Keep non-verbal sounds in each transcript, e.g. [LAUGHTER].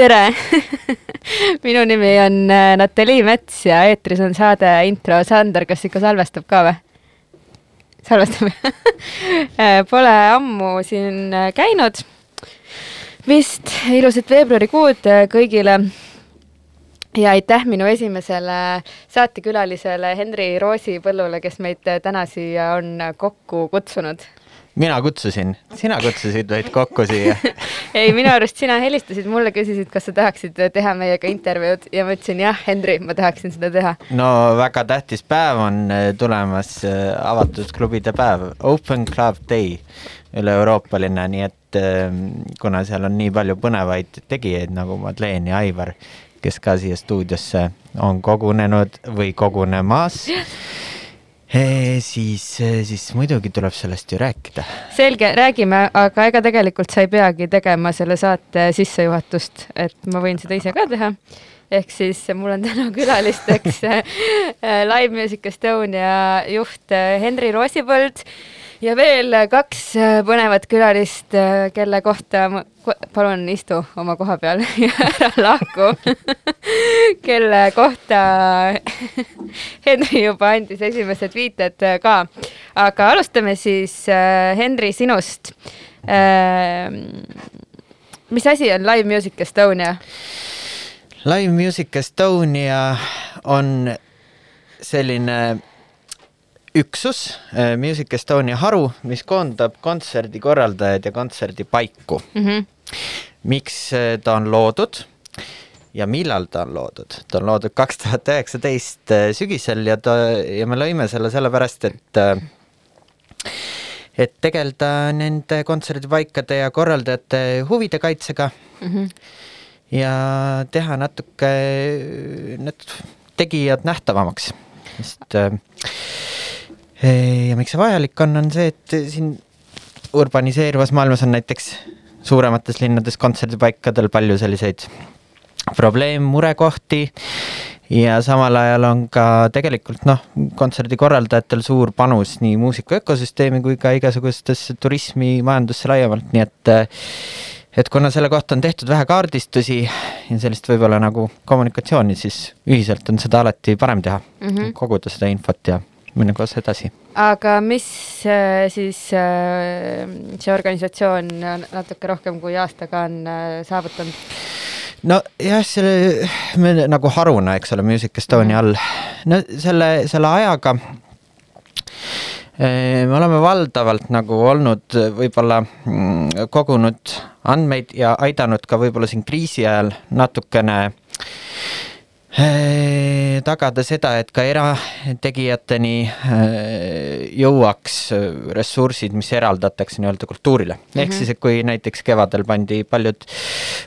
tere [LAUGHS] minu nimi on äh, Natalii Mets ja eetris on saade Intro. Sander, kas ikka salvestab ka või? salvestab [LAUGHS] äh, Pole ammu siin äh, käinud. vist ilusat veebruarikuud kõigile. ja aitäh minu esimesele saatekülalisele Henri Roosipõllule, kes meid täna siia on kokku kutsunud mina kutsusin, sina kutsusid meid kokku siia. [LAUGHS] Ei, minu arust sina helistasid mulle, küsisid, kas sa tahaksid teha meiega intervjuud. Ja ma ütlesin jah, Henri, ma tahaksin seda teha. no väga tähtis päev on eh, tulemas, eh, avatud klubide päev, Open Club Day, üle-euroopaline, nii et eh, kuna seal on nii palju põnevaid tegijaid nagu Madeleine ja Aivar, kes ka siia stuudiosse on kogunenud või kogunemas [LAUGHS] siis, siis muidugi tuleb sellest ju rääkida. selge, räägime, aga ega tegelikult sa ei peagi tegema selle saate sissejuhatust, et ma võin seda ise ka teha. ehk siis mul on täna külalisteks [LAUGHS] Live Music Estonia juht Henri Roosipõld ja veel kaks äh, põnevat külalist, äh, kelle kohta ma, palun istu oma koha peal [LAUGHS] ja ära lahku [LAUGHS] kelle kohta [LAUGHS] Henri juba andis esimesed viited äh, ka. aga alustame siis Henri sinust. mis asi on Live Music Estonia? Live Music Estonia on selline üksus, äh, Music Estonia haru, mis koondab kontserdikorraldajaid ja kontserdipaiku mm. -hmm. miks äh, ta on loodud ja millal ta on loodud? ta on loodud kaks tuhat üheksateist äh, sügisel ja ta, ja me lõime selle sellepärast, et et tegeleda nende kontserdipaikade ja korraldajate huvide kaitsega mm -hmm. ja teha natuke need tegijad nähtavamaks, sest ja miks see vajalik on, on see, et siin urbaniseeruvas maailmas on näiteks suuremates linnades kontserdipaikadel palju selliseid probleemmurekohti ja samal ajal on ka tegelikult noh, kontserdikorraldajatel suur panus nii muusika ökosüsteemi kui ka igasugustesse turismimajandusse laiemalt, nii et et kuna selle kohta on tehtud vähe kaardistusi ja sellist võib-olla nagu kommunikatsiooni, siis ühiselt on seda alati parem teha mm, -hmm. koguda seda infot ja minna koos edasi. aga mis äh, siis äh, see organisatsioon natuke rohkem kui aastaga on äh, saavutanud? nojah, selle, me nagu haruna, eks ole, Music Estonia all, no selle, selle ajaga me oleme valdavalt nagu olnud võib-olla mm, kogunud andmeid ja aidanud ka võib-olla siin kriisi ajal natukene Äh, tagada seda, et ka erategijateni äh, jõuaks äh, ressursid, mis eraldatakse nii-öelda kultuurile mm. -hmm. ehk siis, et kui näiteks kevadel pandi paljud,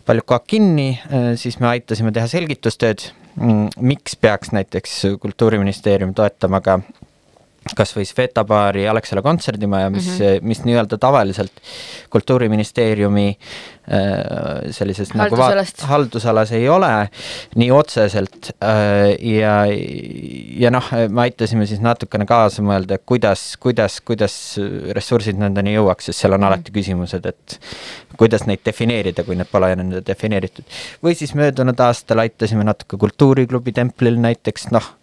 paljud kohad kinni, siis me aitasime teha selgitustööd, mm, miks peaks näiteks Kultuuriministeerium toetama ka kasvõi Sveta baari Alexela kontserdimaja, mis mm, -hmm. mis nii-öelda tavaliselt kultuuriministeeriumi äh, sellises nagu vaat-, haldusalas ei ole nii otseselt äh, ja, ja noh, me aitasime siis natukene kaasa mõelda, kuidas, kuidas, kuidas ressursid nendeni jõuaks, sest seal on alati küsimused, et kuidas neid defineerida, kui need pole enne defineeritud. või siis möödunud aastal aitasime natuke Kultuuriklubi templil näiteks, noh,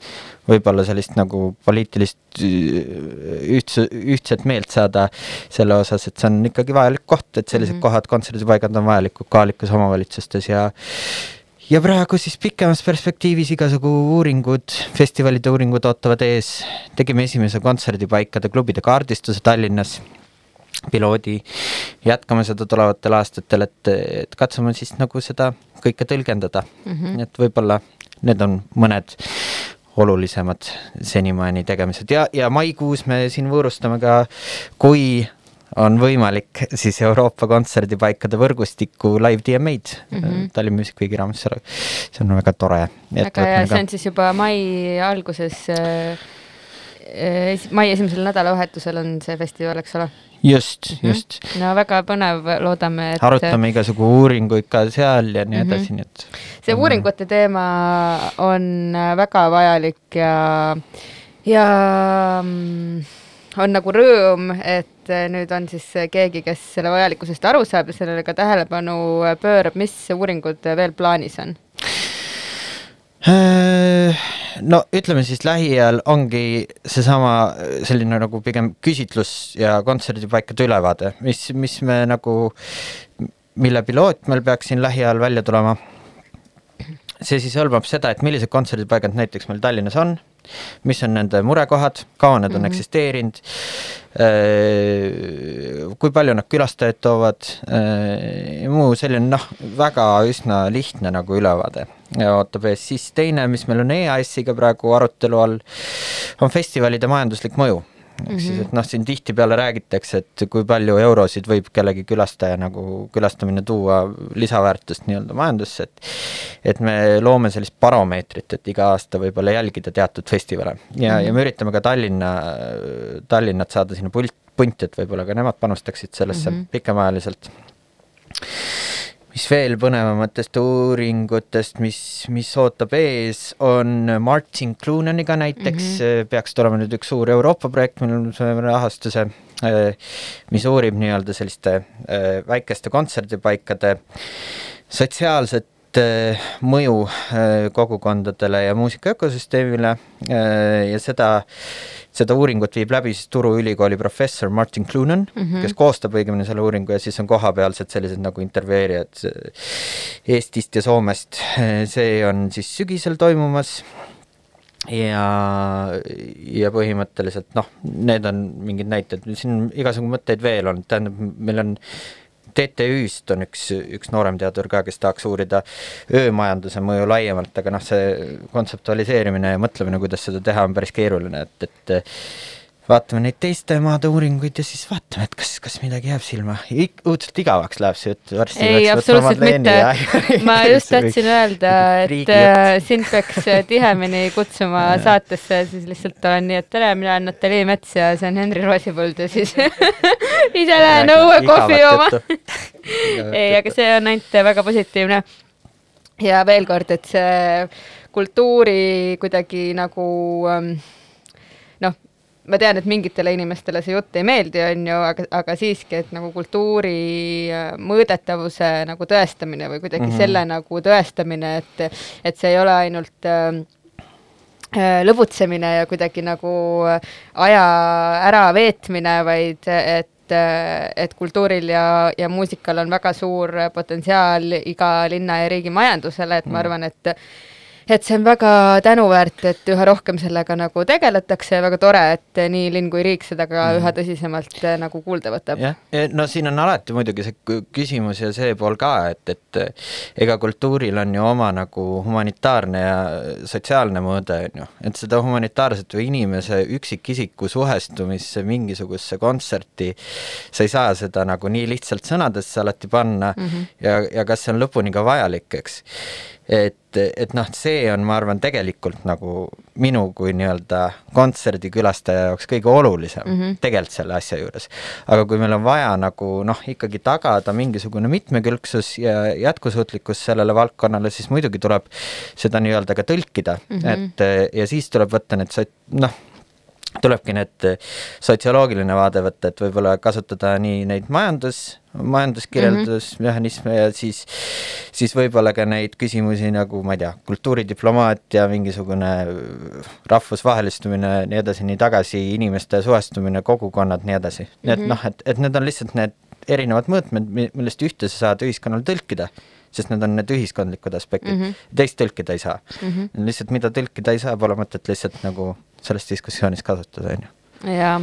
võib-olla sellist nagu poliitilist ühtse, ühtset meelt saada selle osas, et see on ikkagi vajalik koht, et sellised mm -hmm. kohad, kontserdipaigad on vajalikud kohalikes omavalitsustes ja ja praegu siis pikemas perspektiivis igasugu uuringud, festivalide uuringud ootavad ees. tegime esimese kontserdipaikade klubide kaardistuse Tallinnas, piloodi, jätkame seda tulevatel aastatel, et, et katsume siis nagu seda kõike tõlgendada mm. -hmm. et võib-olla need on mõned olulisemad senimaani tegemised ja, ja maikuus me siin võõrustame ka, kui on võimalik siis Euroopa kontserdipaikade võrgustiku live DMA-d mm -hmm. Tallinn Music Weeki raames, see on väga tore. väga hea, see on siis juba mai alguses äh, mai esimesel nädalavahetusel on see festival, eks ole? just mm, -hmm. just. no väga põnev, loodame, et arutame igasugu uuringuid ka seal ja nii mhm. edasi mm, -hmm. nii et see uuringute teema on väga vajalik ja, ja mm, on nagu rõõm, et nüüd on siis keegi, kes selle vajalikkusest aru saab ja sellele ka tähelepanu pöörab, mis uuringud veel plaanis on? no ütleme siis lähiajal ongi seesama selline nagu pigem küsitlus ja kontserdipaikade ülevaade, mis, mis me nagu, mille piloot meil peaks siin lähiajal välja tulema. see siis hõlmab seda, et millised kontserdipaigad näiteks meil Tallinnas on mis on nende murekohad, kaua need on mm -hmm. eksisteerinud, äh, kui palju nad külastajaid toovad äh, ja muu selline noh, väga üsna lihtne nagu ülevaade. Ootab ees, siis teine, mis meil on EAS-iga praegu arutelu all, on festivalide majanduslik mõju ehk mm -hmm. siis, mhm. et noh, siin tihtipeale räägitakse, et kui palju eurosid võib kellegi külastaja nagu külastamine tuua lisaväärtust nii-öelda majandusse, et et me loome sellist baromeetrit, et iga aasta võib-olla jälgida teatud festivale ja mm, -hmm. ja me üritame ka Tallinna, Tallinnat saada sinna pult, punti, et võib-olla ka nemad panustaksid sellesse mm -hmm. pikemaajaliselt mis veel põnevamatest uuringutest, mis, mis ootab ees, on Martin Cloonaniga näiteks mm, -hmm. peaks tulema nüüd üks suur Euroopa projekt, millel me saame rahastuse, äh, mis uurib nii-öelda selliste äh, väikeste kontserdipaikade sotsiaalset mõju kogukondadele ja muusika ökosüsteemile ja seda seda uuringut viib läbi siis Turu Ülikooli professor Martin Clunan mm, -hmm. kes koostab õigemini selle uuringu ja siis on kohapealsed sellised nagu intervjueerijad Eestist ja Soomest. see on siis sügisel toimumas ja, ja põhimõtteliselt noh, need on mingid näited, siin on igasugu mõtteid veel olnud, tähendab, meil on TTÜ-st on üks, üks nooremteadur ka, kes tahaks uurida öömajanduse mõju laiemalt, aga noh, see kontseptualiseerimine ja mõtlemine, kuidas seda teha, on päris keeruline, et, et vaatame neid teiste maade uuringuid ja siis vaatame, et kas, kas midagi jääb silma. õudselt igavaks läheb see jutt, varsti ei, absoluutselt mitte. [LAUGHS] ma just tahtsin öelda, et äh, sind peaks äh, tihemini kutsuma saatesse, siis lihtsalt olen nii, et tere, mina olen Natalja Mets ja see on Henri Roosipõld ja siis [LAUGHS] ise lähen õue kohvi jooma [LAUGHS] ei, aga see on ainult väga positiivne. ja veel kord, et see kultuuri kuidagi nagu ähm, ma tean, et mingitele inimestele see jutt ei meeldi, on ju, aga, aga siiski, et nagu kultuuri äh, mõõdetavuse nagu tõestamine või kuidagi mm -hmm. selle nagu tõestamine, et, et see ei ole ainult äh, äh lõbutsemine ja kuidagi nagu aja äraveetmine, vaid et äh, et kultuuril ja, ja muusikal on väga suur potentsiaal iga linna ja riigi majandusele, et ma mhm. arvan, et et see on väga tänuväärt, et üha rohkem sellega nagu tegeletakse ja väga tore, et nii linn kui riik seda ka mm. üha tõsisemalt äh, nagu kuulda võtab. jah, no siin on alati muidugi see küsimus ja see pool ka, et, et ega kultuuril on ju oma nagu humanitaarne ja sotsiaalne mõõde, on ju, et seda humanitaarset või inimese üksikisiku suhestumisse mingisugusesse kontserti, sa ei saa seda nagu nii lihtsalt sõnadesse alati panna mm -hmm. ja, ja kas see on lõpuni ka vajalik, eks et, et noh, see on, ma arvan, tegelikult nagu minu kui nii-öelda kontserdikülastaja jaoks kõige olulisem mm -hmm. tegelikult selle asja juures. aga kui meil on vaja nagu noh, ikkagi tagada mingisugune mitmekülgsus ja jätkusuutlikkus sellele valdkonnale, siis muidugi tuleb seda nii-öelda ka tõlkida mm, -hmm. et ja siis tuleb võtta need sot-, noh, tulebki need sotsioloogiline vaade võtta, et võib-olla kasutada nii neid majandus, majanduskirjeldusmehhanisme mm -hmm. ja siis, siis võib-olla ka neid küsimusi nagu ma ei tea, kultuuridiplomaatia, mingisugune rahvusvahelistumine, nii edasi, nii tagasi, inimeste suhestumine, kogukonnad, nii edasi mm. -hmm. nii et noh, et, et need on lihtsalt need erinevad mõõtmed, millest ühte sa saad ühiskonnal tõlkida sest need on need ühiskondlikud aspektid mm, -hmm. teist tõlkida ei saa mm. -hmm. lihtsalt mida tõlkida ei saa, pole mõtet lihtsalt nagu selles diskussioonis kasutada, on ju jaa,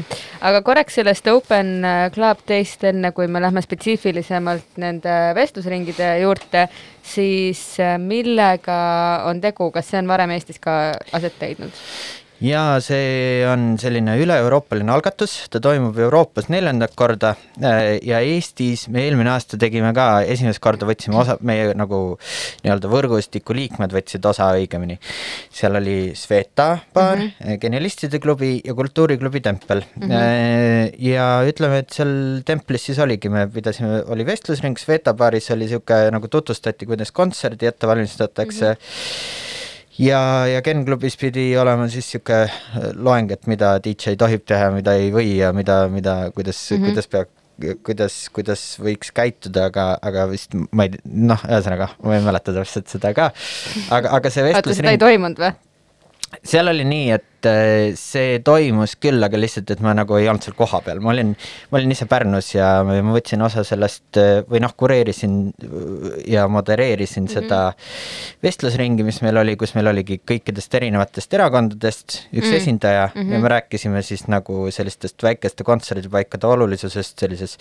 aga korraks sellest Open äh, Club Day'st, enne kui me lähme spetsiifilisemalt nende vestlusringide juurde, siis äh, millega on tegu, kas see on varem Eestis ka aset leidnud? Jaa, see on selline üle-euroopaline algatus, ta toimub Euroopas neljandat korda äh, ja Eestis me eelmine aasta tegime ka, esimest korda võtsime osa, meie nagu nii-öelda võrgustiku liikmed võtsid osa õigemini. seal oli Sveta baar mm, -hmm. Genialistide klubi ja Kultuuriklubi Tempel mm. -hmm. ja ütleme, et seal templis siis oligi, me pidasime, oli vestlusring, Sveta baaris oli niisugune nagu tutvustati, kuidas kontserdi ette valmistatakse mm. -hmm ja, ja Ken klubis pidi olema siis niisugune loeng, et mida DJ tohib teha, mida ei või ja mida, mida, kuidas mm, -hmm. kuidas peab kuidas, kuidas võiks käituda, aga, aga vist ma ei, noh, ühesõnaga, ma ei mäleta täpselt seda ka, aga, aga see vestlus oota, seda ei toimunud või? seal oli nii, et äh, see toimus küll, aga lihtsalt, et ma nagu ei olnud seal kohapeal, ma olin, ma olin ise Pärnus ja ma võtsin osa sellest äh, või noh, kureerisin äh, ja modereerisin mm -hmm. seda vestlusringi, mis meil oli, kus meil oligi kõikidest erinevatest erakondadest üks mm -hmm. esindaja mm -hmm. ja me rääkisime siis nagu sellistest väikeste kontserdipaikade olulisusest sellises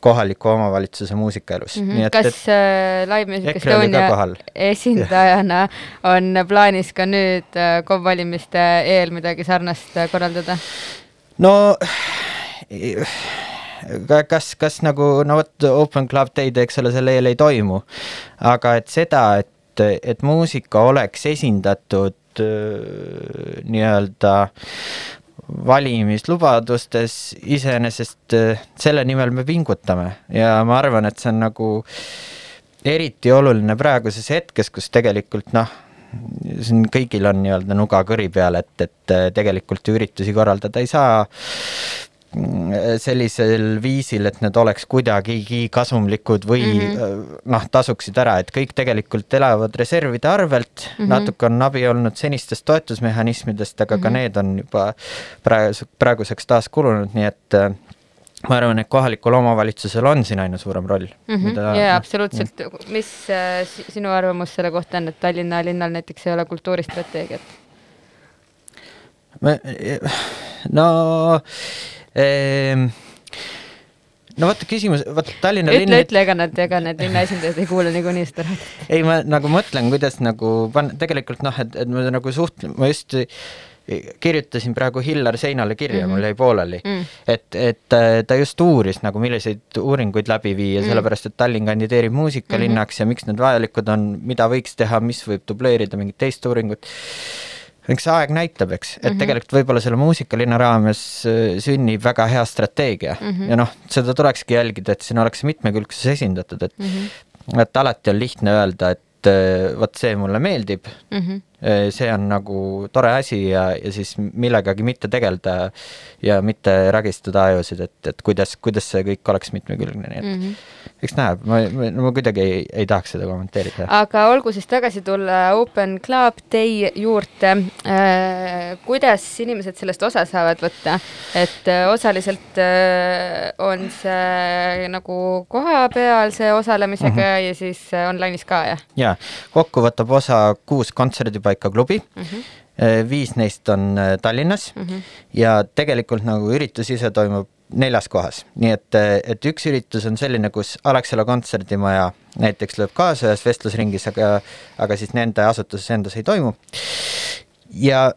kohaliku omavalitsuse muusikaelus mm. -hmm. Et, kas et, äh, Live Music Estonia esindajana on plaanis ka nüüd KOV valimiste eel midagi sarnast äh, korraldada? no kas, kas nagu, no vot, Open Club Day'd, eks ole, selle eel ei toimu, aga et seda, et, et muusika oleks esindatud nii-öelda valimislubadustes iseenesest äh, selle nimel me pingutame ja ma arvan, et see on nagu eriti oluline praeguses hetkes, kus tegelikult noh, siin kõigil on nii-öelda nuga kõri peal, et, et äh, tegelikult üritusi korraldada ei saa sellisel viisil, et need oleks kuidagigi kasumlikud või mm -hmm. noh, tasuksid ära, et kõik tegelikult elavad reservide arvelt mm, -hmm. natuke on abi olnud senistest toetusmehhanismidest, aga mm -hmm. ka mhm. need on juba praegu, praeguseks taas kulunud, nii et äh, ma arvan, et kohalikul omavalitsusel on siin aina suurem roll mm. -hmm. Mida, jaa, absoluutselt. mis äh, sinu arvamus selle kohta on, et Tallinna linnal näiteks ei ole kultuuristrateegiat? no ehm, no vaata küsimus, vaata Tallinna ütle linn..., ütle, ega nad, ega need linna esindajad ei kuule niikuinii seda raadiot. ei, ma nagu mõtlen, kuidas nagu panna, tegelikult noh, et, et ma nagu suht-, ma just kirjutasin praegu Hillar Seinale kirja mm, -hmm. mul jäi pooleli mm, -hmm. et, et äh, ta just uuris nagu, milliseid uuringuid läbi viia mm, -hmm. sellepärast et Tallinn kandideerib muusikalinnaks mm -hmm. ja miks need vajalikud on, mida võiks teha, mis võib dubleerida mingit teist uuringut eks aeg näitab, eks, et mm -hmm. tegelikult võib-olla selle muusikalinna raames äh, sünnib väga hea strateegia mm -hmm. ja noh, seda tulekski jälgida, et siin oleks mitmekülgsus esindatud, et mm -hmm. et alati on lihtne öelda, et äh, vot see mulle meeldib mm, -hmm. See on nagu tore asi ja, ja siis millegagi mitte tegeleda ja mitte ragistada ajusid, et, et kuidas, kuidas see kõik oleks mitmekülgne, nii et mm -hmm eks näeb, ma, ma, ma kuidagi ei, ei tahaks seda kommenteerida. aga olgu siis tagasi tulla Open Club Day juurde äh,. kuidas inimesed sellest osa saavad võtta, et äh, osaliselt äh, on see nagu kohapealse osalemisega mm -hmm. ja siis äh, online'is ka, jah? jaa, kokku võtab osa kuus kontserdipaika klubi mm. -hmm viis neist on äh, Tallinnas mm -hmm. ja tegelikult nagu üritus ise toimub neljas kohas, nii et, et üks üritus on selline, kus Alexela kontserdimaja näiteks lööb kaasa ühes vestlusringis, aga, aga siis nende asutuses endas ei toimu. ja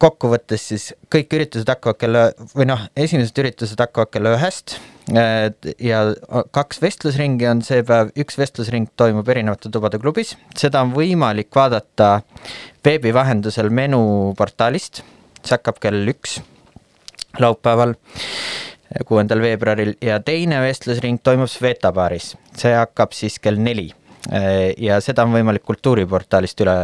kokkuvõttes siis kõik üritused hakkavad kella või noh, esimesed üritused hakkavad kella ühest ja kaks vestlusringi on see päev, üks vestlusring toimub erinevate tubade klubis, seda on võimalik vaadata veebi vahendusel menuportaalist, see hakkab kell üks laupäeval kuuendal veebruaril ja teine vestlusring toimub Sveta baaris, see hakkab siis kell neli ja seda on võimalik kultuuriportaalist üle,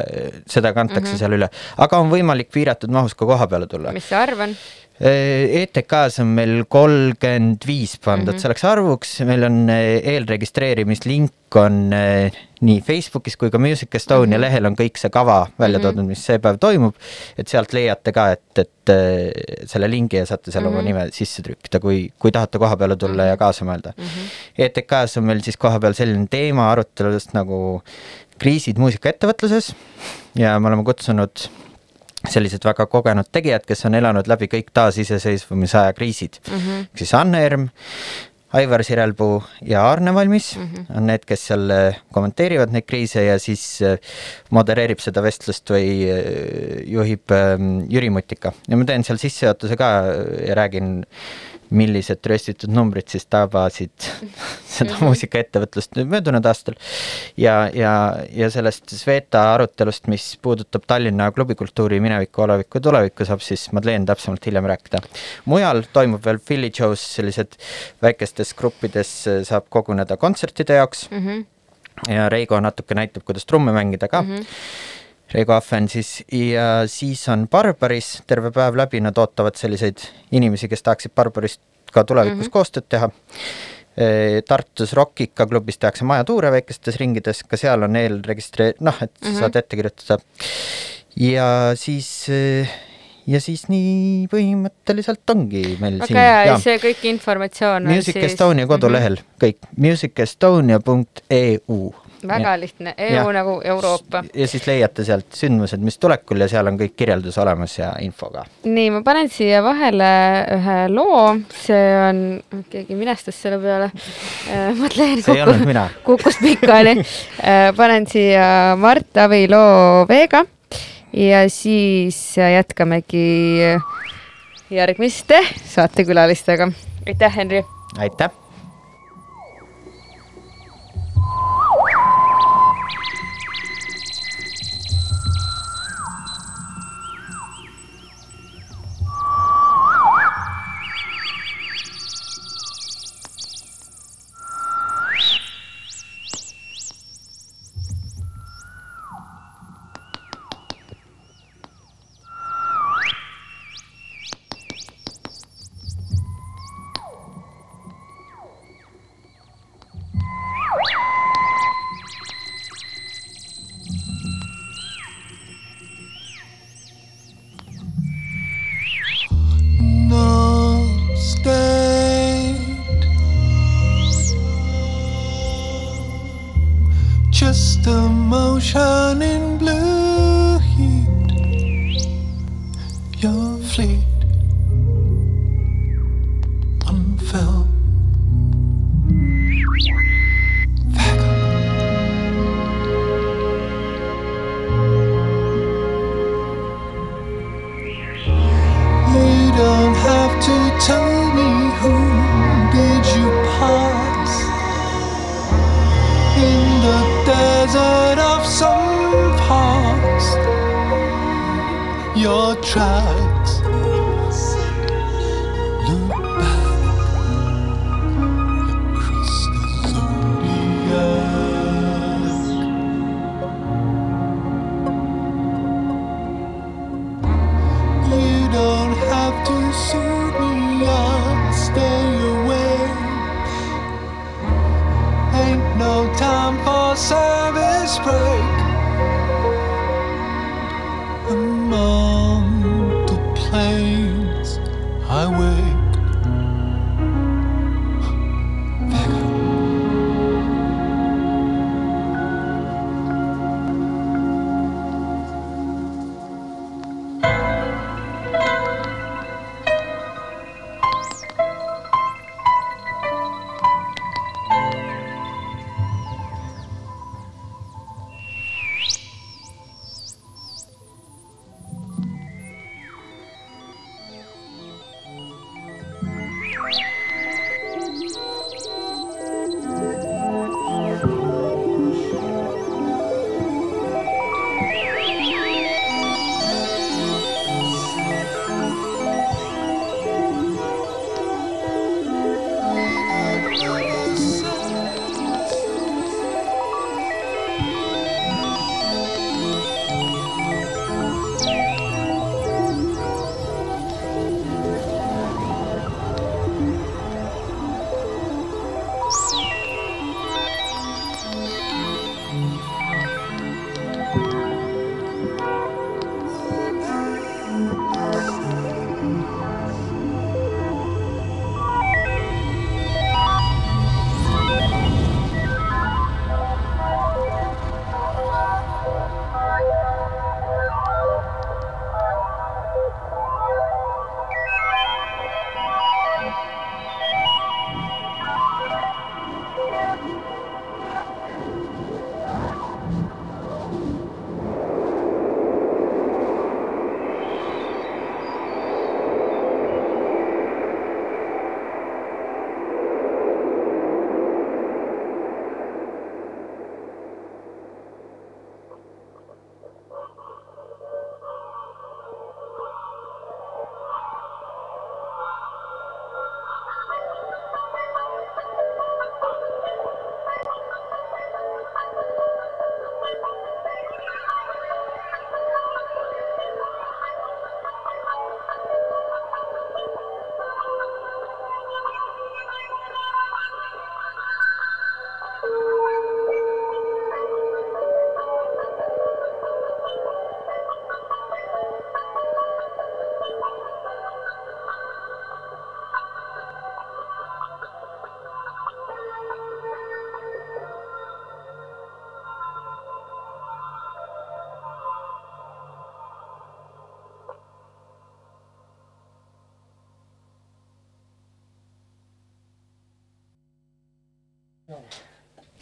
seda kantakse mm -hmm. seal üle, aga on võimalik piiratud mahus ka koha peale tulla. mis see arv on? ETK-s on meil kolmkümmend viis pandud mm -hmm. selleks arvuks, meil on eh, eelregistreerimislink on eh, nii Facebookis kui ka Music Estonia mm -hmm. lehel on kõik see kava välja mhm. toodud, mis see päev toimub, et sealt leiate ka, et, et selle lingi ja saate seal mm -hmm. oma mhm. nime sisse trükkida, kui, kui tahate koha peale tulla mm -hmm. ja kaasa mõelda mm. -hmm. ETK-s on meil siis kohapeal selline teema aruteludest nagu kriisid muusikaettevõtluses ja me oleme kutsunud sellised väga kogenud tegijad, kes on elanud läbi kõik taasiseseisvumise aja kriisid mm. -hmm. siis Anne Erm, Aivar Sirelpuu ja Aarne Valmis mm -hmm. on need, kes seal äh, kommenteerivad neid kriise ja siis äh, modereerib seda vestlust või äh, juhib ähm, Jüri Mutika ja ma teen seal sissejuhatuse ka ja räägin millised röstitud numbrid siis tabasid [LAUGHS] seda mhm. muusikaettevõtlust möödunud aastal. ja, ja, ja sellest Sveta arutelust, mis puudutab Tallinna klubikultuuri minevikku, olevikku ja tulevikku, saab siis Madeleine täpsemalt hiljem rääkida. mujal toimub veel Philly Joe's, sellised väikestes gruppides saab koguneda kontsertide jaoks mm. -hmm. ja Reigo natuke näitab, kuidas trumme mängida ka mm. -hmm Reigo Ahven siis ja siis on Barbaris terve päev läbi, nad ootavad selliseid inimesi, kes tahaksid Barbarist ka tulevikus mm -hmm. koostööd teha. Tartus Rockika klubis tehakse majatuure väikestes ringides, ka seal on eelregistre-, noh, et mm -hmm. saad ette kirjutada. ja siis ja siis nii põhimõtteliselt ongi meil väga siin. väga hea, see kõik informatsioon Music on siis Estonia kodulehel mm, -hmm. kõik, musicestonia.eu väga lihtne, EU ja. nagu Euroopa. ja siis leiate sealt sündmused, mis tulekul ja seal on kõik kirjeldus olemas ja info ka. nii, ma panen siia vahele ühe loo, see on, keegi minestas selle peale äh,, mõtlen, kukkus pikali äh, panen siia Mart Avi loo Veega ja siis jätkamegi järgmiste saatekülalistega. aitäh, Henri! aitäh! just a motion in blue heat. You're fleet.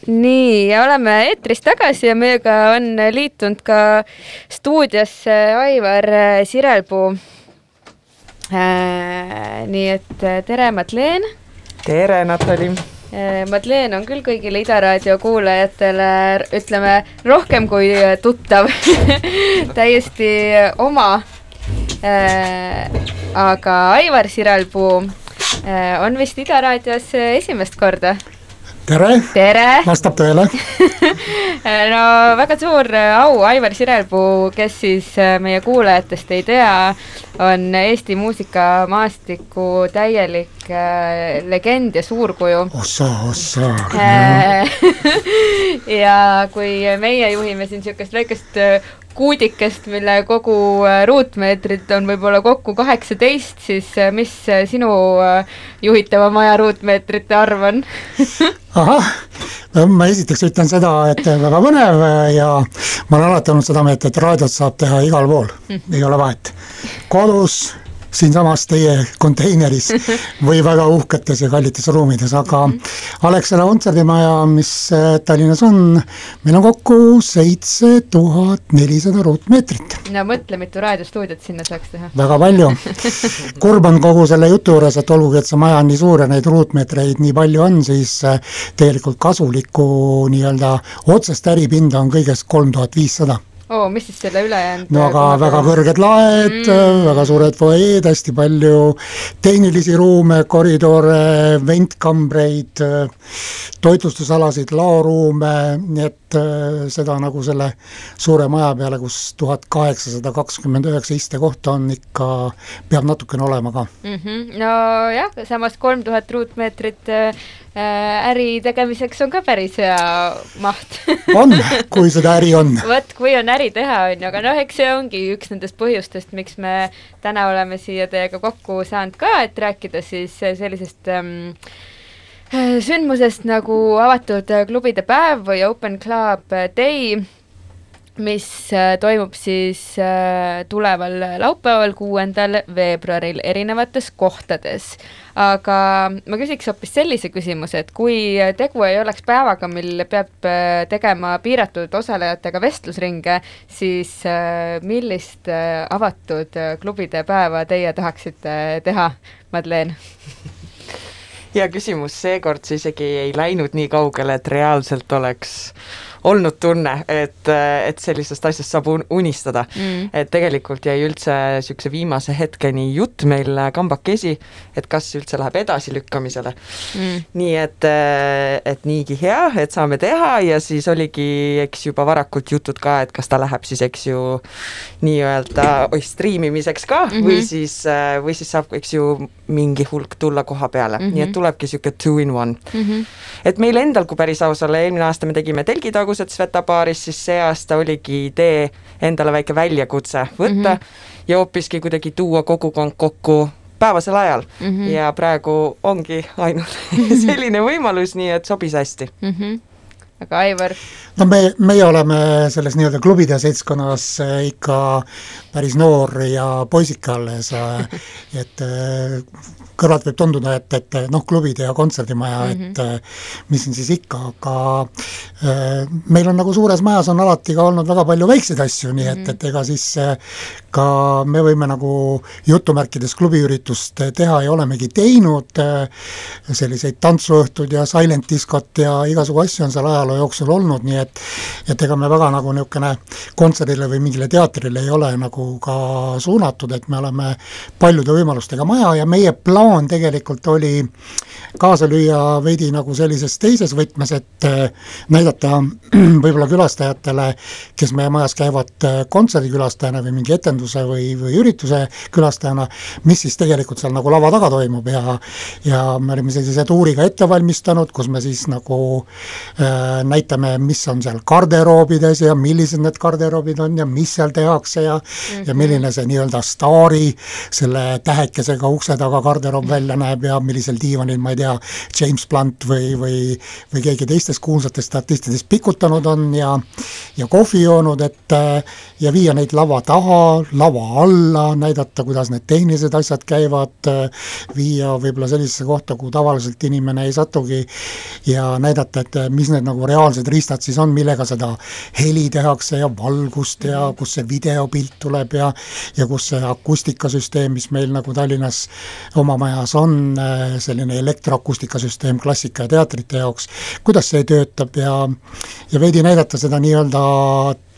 Nii, ja oleme eetris tagasi ja meiega on liitunud ka stuudiosse Aivar Sirelpuu äh,. nii et tere, Madleen. tere, Natali äh,. Madleen on küll kõigile Ida raadio kuulajatele, ütleme, rohkem kui tuttav [LAUGHS] täiesti oma äh,. aga Aivar Sirelpuu äh, on vist Ida raadios esimest korda tere, tere.! vastab tõele [LAUGHS] no väga suur au, Aivar Sirelpuu, kes siis äh, meie kuulajatest ei tea, on Eesti muusikamaastiku täielik äh, legend ja suurkuju. ossa, ossa äh, [LAUGHS] ja kui meie juhime siin niisugust väikest äh, kuudikest, mille kogu äh, ruutmeetrit on võib-olla kokku kaheksateist, siis äh, mis äh, sinu juhitava maja ruutmeetrite arv on? [LAUGHS] Ahah, ma esiteks ütlen seda, et väga põnev ja ma olen alati olnud seda meelt, et raadiot saab teha igal pool, ei ole vahet. kodus siinsamas teie konteineris [LAUGHS] või väga uhketes ja kallites ruumides, aga Alexela kontserdimaja, mis äh, Tallinnas on, meil on kokku seitse tuhat nelisada ruutmeetrit. no mõtle, mitu raadiostuudiot sinna saaks teha. väga palju. [LAUGHS] kurb on kogu selle jutu juures, et olgugi, et see maja on nii suur ja neid ruutmeetreid nii palju on, siis äh, tegelikult kasulikku nii-öelda otsest äripinda on kõigest kolm tuhat viissada oo oh,, mis siis selle ülejäänud no aga väga kõrged laed mm., väga suured fuajeed, hästi palju tehnilisi ruume, koridore, ventkambreid, toitlustusalasid, laoruume, nii et äh, seda nagu selle suure maja peale, kus tuhat kaheksasada kakskümmend üheksa istekohta on, ikka peab natukene olema ka mm. -hmm. nojah, samas kolm tuhat ruutmeetrit äh, Äh, äri tegemiseks on ka päris hea maht [LAUGHS] on, kui seda äri on. vot, kui on äri teha, on ju, aga noh, eks see ongi üks nendest põhjustest, miks me täna oleme siia teiega kokku saanud ka, et rääkida siis sellisest ähm, sündmusest nagu avatud klubide päev või Open Club Day mis toimub siis tuleval laupäeval, kuuendal veebruaril erinevates kohtades. aga ma küsiks hoopis sellise küsimuse, et kui tegu ei oleks päevaga, mil peab tegema piiratud osalejatega vestlusringe, siis millist avatud klubide päeva teie tahaksite teha, Madleen? [LAUGHS] hea küsimus, seekord see isegi ei läinud nii kaugele, et reaalselt oleks olnud tunne, et, et sellisest asjast saab unistada mm.. et tegelikult jäi üldse niisuguse viimase hetkeni jutt meil kambakesi, et kas üldse läheb edasilükkamisele mm.. nii et, et niigi hea, et saame teha ja siis oligi, eks juba varakult jutud ka, et kas ta läheb siis, eks ju, nii-öelda oi, striimimiseks ka mm -hmm. või siis, või siis saab, eks ju, mingi hulk tulla koha peale mm, -hmm. nii et tulebki niisugune two in one mm. -hmm. et meil endal, kui päris aus olla, eelmine aasta me tegime telgitaguse tagused Sveta baaris, siis see aasta oligi idee endale väike väljakutse võtta mm -hmm. ja hoopiski kuidagi tuua kogukond kokku päevasel ajal mm -hmm. ja praegu ongi ainult [LAUGHS] selline võimalus, nii et sobis hästi mm. -hmm aga Aivar? no me, meie oleme selles nii-öelda klubide seltskonnas eh, ikka päris noor ja poisike alles, eh, et eh, kõrvalt võib tunduda, et, et noh, klubid ja kontserdimaja mm, -hmm. et äh, mis siin siis ikka, aga meil on nagu suures majas on alati ka olnud väga palju väikseid asju, nii et, mhm. et ega siis ka me võime nagu jutumärkides klubiüritust teha ja olemegi teinud, selliseid tantsuõhtud ja silent diskot ja igasugu asju on seal ajaloo jooksul olnud, nii et et ega me väga nagu niisugune kontserdile või mingile teatrile ei ole nagu ka suunatud, et me oleme paljude võimalustega maja ja meie plaan tegelikult oli kaasa lüüa veidi nagu sellises teises võtmes, et äh, näidata [CLEARS THROAT] võib-olla külastajatele, kes meie majas käivad äh, kontserdikülastajana või mingi etenduse või, või ürituse külastajana, mis siis tegelikult seal nagu lava taga toimub ja ja me olime sellise tuuriga ette valmistanud, kus me siis nagu äh, näitame, mis on seal garderoobides ja millised need garderoobid on ja mis seal tehakse ja mm -hmm. ja mhm. milline see nii-öelda staari selle tähekesega ukse taga garderoob välja näeb ja millisel diivanil, ma ei tea, James Blunt või, või või keegi teistest kuulsatest artistidest pikutanud on ja ja kohvi joonud, et ja viia neid lava taha, lava alla, näidata, kuidas need tehnilised asjad käivad, viia võib-olla sellisesse kohta, kuhu tavaliselt inimene ei satugi ja näidata, et mis need nagu reaalsed riistad siis on, millega seda heli tehakse ja valgust ja mhm. kus see videopilt tuleb ja ja kus see akustikasüsteem, mis meil nagu Tallinnas oma majas on, selline elektroakustikasüsteem klassika ja teatrite jaoks, kuidas see töötab ja ja veidi näidata seda nii-öelda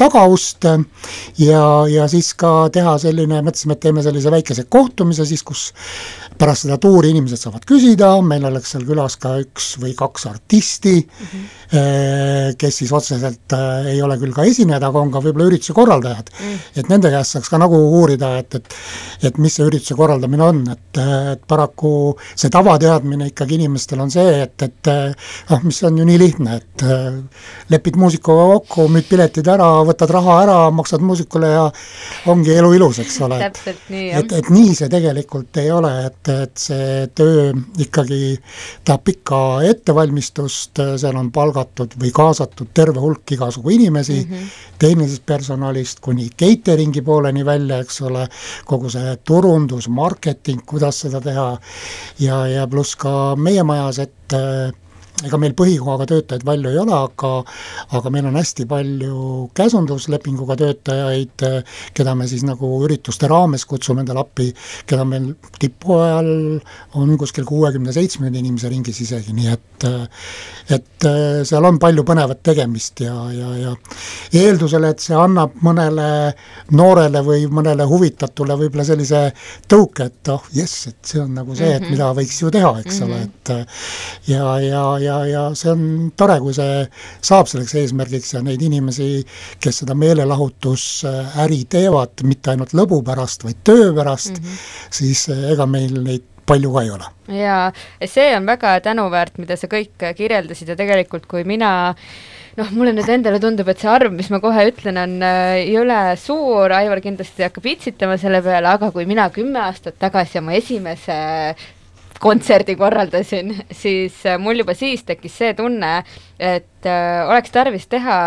tagaust ja, ja siis ka teha selline, mõtlesime, et teeme sellise väikese kohtumise siis, kus pärast seda tuuri inimesed saavad küsida, meil oleks seal külas ka üks või kaks artisti mm, -hmm. kes siis otseselt äh, ei ole küll ka esinejad, aga on ka võib-olla ürituse korraldajad mm. -hmm. et nende käest saaks ka nagu uurida, et, et et mis see ürituse korraldamine on, et, et paraku see tavateadmine ikkagi inimestel on see, et, et noh, mis on ju nii lihtne, et lepid muusikuga kokku, müüd piletid ära, võtad raha ära, maksad muusikule ja ongi elu ilus, eks ole. täpselt nii, jah. et, et nii see tegelikult ei ole, et et see töö ikkagi tahab pikka ettevalmistust, seal on palgatud või kaasatud terve hulk igasugu inimesi mm, -hmm. tehnilisest personalist kuni catering'i pooleni välja, eks ole, kogu see turundus, marketing, kuidas seda teha ja, ja pluss ka meie majas, et ega meil põhikohaga töötajaid palju ei ole, aga aga meil on hästi palju käsunduslepinguga töötajaid, keda me siis nagu ürituste raames kutsume endale appi, keda meil tipu ajal on kuskil kuuekümne, seitsmekümne inimese ringis isegi, nii et et seal on palju põnevat tegemist ja, ja, ja eeldusel, et see annab mõnele noorele või mõnele huvitatule võib-olla sellise tõuke, et oh jess, et see on nagu see, et mhm. mida võiks ju teha, eks mm -hmm. ole, et ja, ja, ja ja, ja see on tore, kui see saab selleks eesmärgiks ja neid inimesi, kes seda meelelahutusäri teevad, mitte ainult lõbu pärast, vaid töö pärast mm, -hmm. siis eh, ega meil neid palju ka ei ole. jaa, see on väga tänuväärt, mida sa kõik kirjeldasid ja tegelikult kui mina noh, mulle nüüd endale tundub, et see arv, mis ma kohe ütlen, on jõle suur, Aivar kindlasti hakkab itsitama selle peale, aga kui mina kümme aastat tagasi oma esimese kontserdi korraldasin, siis äh, mul juba siis tekkis see tunne, et äh, oleks tarvis teha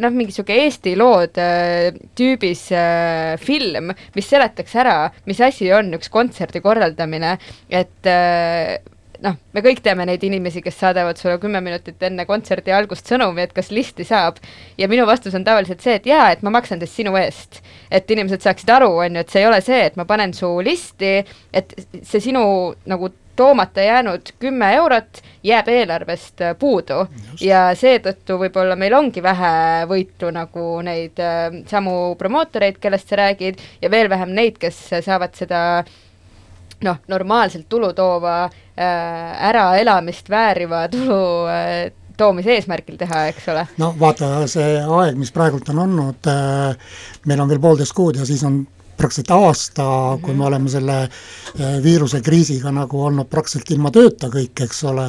noh, mingi sihuke Eesti lood äh, tüübis äh, film, mis seletaks ära, mis asi on üks kontserdi korraldamine, et äh, noh, me kõik teame neid inimesi, kes saadavad sulle kümme minutit enne kontserdi algust sõnumi, et kas listi saab. ja minu vastus on tavaliselt see, et jaa, et ma maksan teist sinu eest. et inimesed saaksid aru, on ju, et see ei ole see, et ma panen su listi, et see sinu nagu toomata jäänud kümme eurot jääb eelarvest puudu Just. ja seetõttu võib-olla meil ongi vähe võitu nagu neid äh, samu promootoreid, kellest sa räägid, ja veel vähem neid, kes saavad seda noh, normaalselt tulu toova äh, äraelamist vääriva tulu äh, toomise eesmärgil teha, eks ole? no vaata, see aeg, mis praegult on olnud äh,, meil on veel poolteist kuud ja siis on praktiliselt aasta kui me oleme selle äh, viirusekriisiga nagu olnud praktiliselt ilma tööta kõik, eks ole,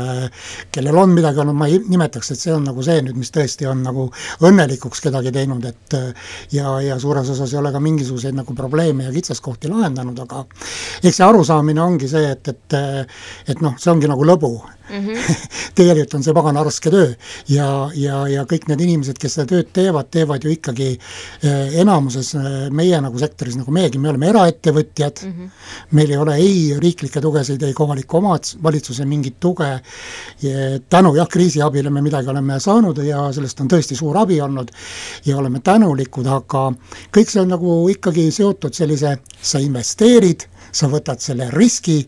kellel on midagi olnud, ma ei nimetaks, et see on nagu see nüüd, mis tõesti on nagu õnnelikuks kedagi teinud, et ja, ja suures osas ei ole ka mingisuguseid nagu probleeme ja kitsaskohti lahendanud, aga eks see arusaamine ongi see, et, et et noh, see ongi nagu lõbu mm. [LAUGHS] -hmm. tegelikult on see pagana raske töö ja, ja, ja kõik need inimesed, kes seda tööd teevad, teevad ju ikkagi eh, enamuses eh, meie nagu sektoris, nagu meiegi, me oleme eraettevõtjad mm, -hmm. meil ei ole ei riiklikke tugesid, ei kohaliku omavalitsuse mingit tuge, tänu jah, kriisiabile me midagi oleme saanud ja sellest on tõesti suur abi olnud ja oleme tänulikud, aga kõik see on nagu ikkagi seotud sellise, sa investeerid sa võtad selle riski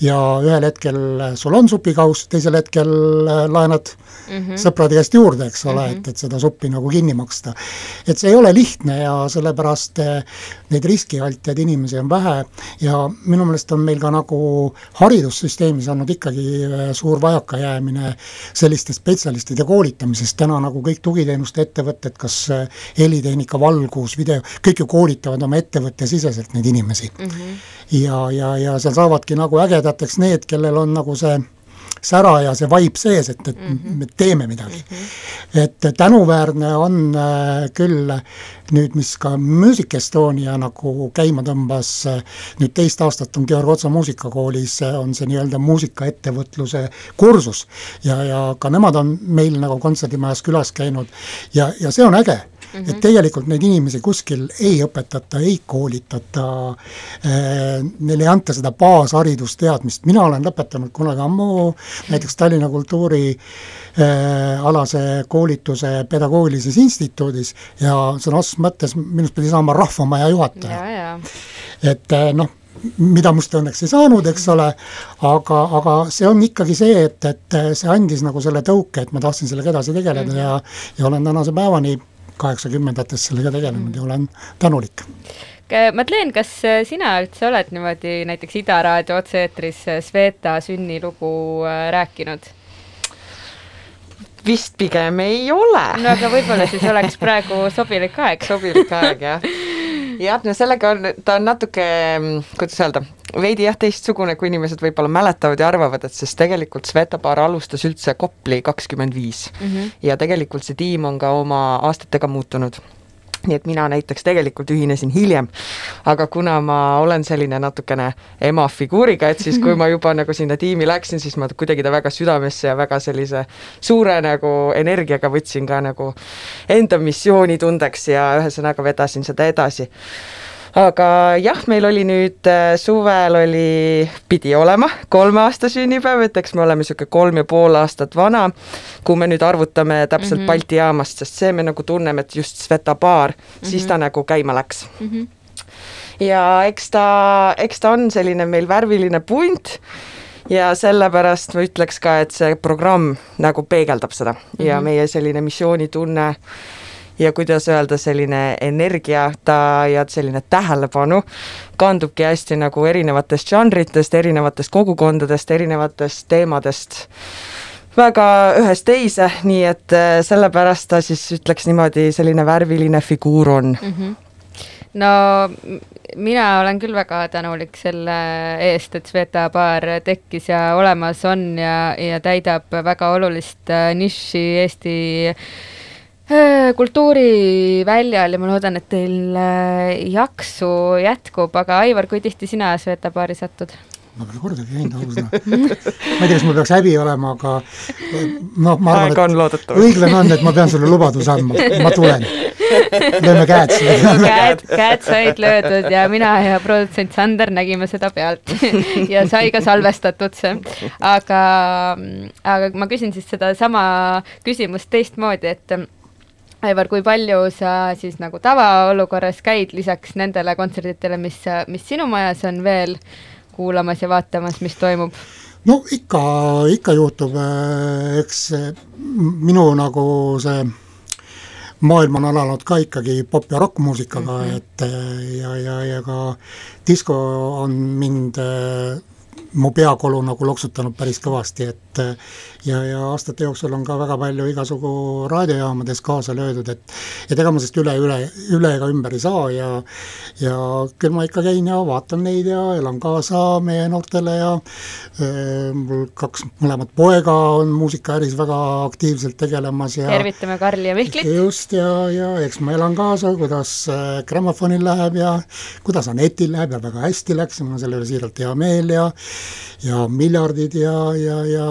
ja ühel hetkel sul on supikaus, teisel hetkel äh, laenad mm -hmm. sõprade käest juurde, eks ole mm, -hmm. et, et seda suppi nagu kinni maksta. et see ei ole lihtne ja sellepärast äh, neid riskialtjaid inimesi on vähe ja minu meelest on meil ka nagu haridussüsteemis olnud ikkagi äh, suur vajakajäämine selliste spetsialistide koolitamisest, täna nagu kõik tugiteenuste ettevõtted, kas helitehnika, valgus, video, kõik ju koolitavad oma ettevõtte siseselt neid inimesi mm. -hmm. ja, ja, ja seal saavadki nagu ägedateks need, kellel on nagu see sära ja see vibe sees, et, et mm -hmm. me teeme midagi mm. -hmm. et tänuväärne on äh, küll nüüd, mis ka Music Estonia nagu käima tõmbas, äh, nüüd teist aastat on Georg Otsa muusikakoolis, äh, on see nii-öelda muusikaettevõtluse kursus. ja, ja ka nemad on meil nagu kontserdimajas külas käinud ja, ja see on äge Mm -hmm. et tegelikult neid inimesi kuskil ei õpetata, ei koolitata äh,, neile ei anta seda baasharidusteadmist, mina olen lõpetanud kunagi ammu näiteks Tallinna kultuuri äh, alase koolituse pedagoogilises instituudis ja sõna otseses mõttes minust pidi saama rahvamaja juhataja. et äh, noh, mida must õnneks ei saanud, eks ole, aga, aga see on ikkagi see, et, et see andis nagu selle tõuke, et ma tahtsin sellega edasi tegeleda mm -hmm. ja, ja olen tänase päevani kaheksakümnendates sellega tegelenud ja olen tänulik. Madlen, kas äh, sina üldse oled niimoodi näiteks Ida raadio otse-eetris äh, Sveta sünnilugu äh, rääkinud? vist pigem ei ole. no aga võib-olla siis oleks praegu sobilik aeg. sobilik aeg, jah. jah, no sellega on, ta on natuke, kuidas öelda, veidi jah, teistsugune, kui inimesed võib-olla mäletavad ja arvavad, et sest tegelikult Sveta baar alustas üldse Kopli kakskümmend viis. Mhm. ja tegelikult see tiim on ka oma aastatega muutunud nii et mina näiteks tegelikult ühinesin hiljem, aga kuna ma olen selline natukene ema figuuriga, et siis kui [LAUGHS] ma juba nagu sinna tiimi läksin, siis ma kuidagi ta väga südamesse ja väga sellise suure nagu energiaga võtsin ka nagu enda missioonitundeks ja ühesõnaga vedasin seda edasi aga jah, meil oli nüüd äh, suvel oli, pidi olema kolme aasta sünnipäev, et eks me oleme niisugune kolm ja pool aastat vana, kui me nüüd arvutame täpselt mm -hmm. Balti jaamast, sest see me nagu tunneme, et just Sveta baar mm, -hmm. siis ta mhm. nagu käima läks mm. -hmm. ja eks ta, eks ta on selline meil värviline punt ja sellepärast ma ütleks ka, et see programm nagu peegeldab seda mm -hmm. ja mhm. meie selline missioonitunne ja kuidas öelda, selline energia ta ja selline tähelepanu kandubki hästi nagu erinevatest žanritest, erinevatest kogukondadest, erinevatest teemadest väga ühest teise, nii et äh, sellepärast ta siis ütleks niimoodi, selline värviline figuur on mm. -hmm no mina olen küll väga tänulik selle eest, et Sveta baar tekkis ja olemas on ja, ja täidab väga olulist äh, nišši Eesti Äh, kultuuriväljal ja ma loodan, et teil äh, jaksu jätkub, aga Aivar, kui tihti sina Sveta baari satud? ma pole kordagi käinud ausalt ma ei tea, kas mul peaks häbi olema, aga noh, ma arvan, et õiglane on, et ma pean sulle lubaduse andma, ma tulen. lööme käed siia. käed, käed said löödud ja mina ja produtsent Sander nägime seda pealt ja sai ka salvestatud see. aga, aga ma küsin siis sedasama küsimust teistmoodi, et Aivar, kui palju sa siis nagu tavaolukorras käid lisaks nendele kontserditele, mis, mis sinu majas on veel kuulamas ja vaatamas, mis toimub? no ikka, ikka juhtub, eks minu nagu see maailm on alanud ka ikkagi pop- ja rokkmuusikaga mm, -hmm. et ja, ja, ja ka disko on mind mu peakolu nagu loksutanud päris kõvasti, et ja, ja aastate jooksul on ka väga palju igasugu raadiojaamades kaasa löödud, et et ega ma sellest üle, üle, üle ega ümber ei saa ja ja küll ma ikka käin ja vaatan neid ja elan kaasa meie noortele ja äh, mul kaks mõlemat poega on muusikaäris väga aktiivselt tegelemas ja tervitame Karli ja Mihklit! just, ja, ja eks ma elan kaasa, kuidas äh, grammofonil läheb ja kuidas Anetil läheb ja väga hästi läks ja mul on selle üle siiralt hea meel ja ja miljardid ja, ja, ja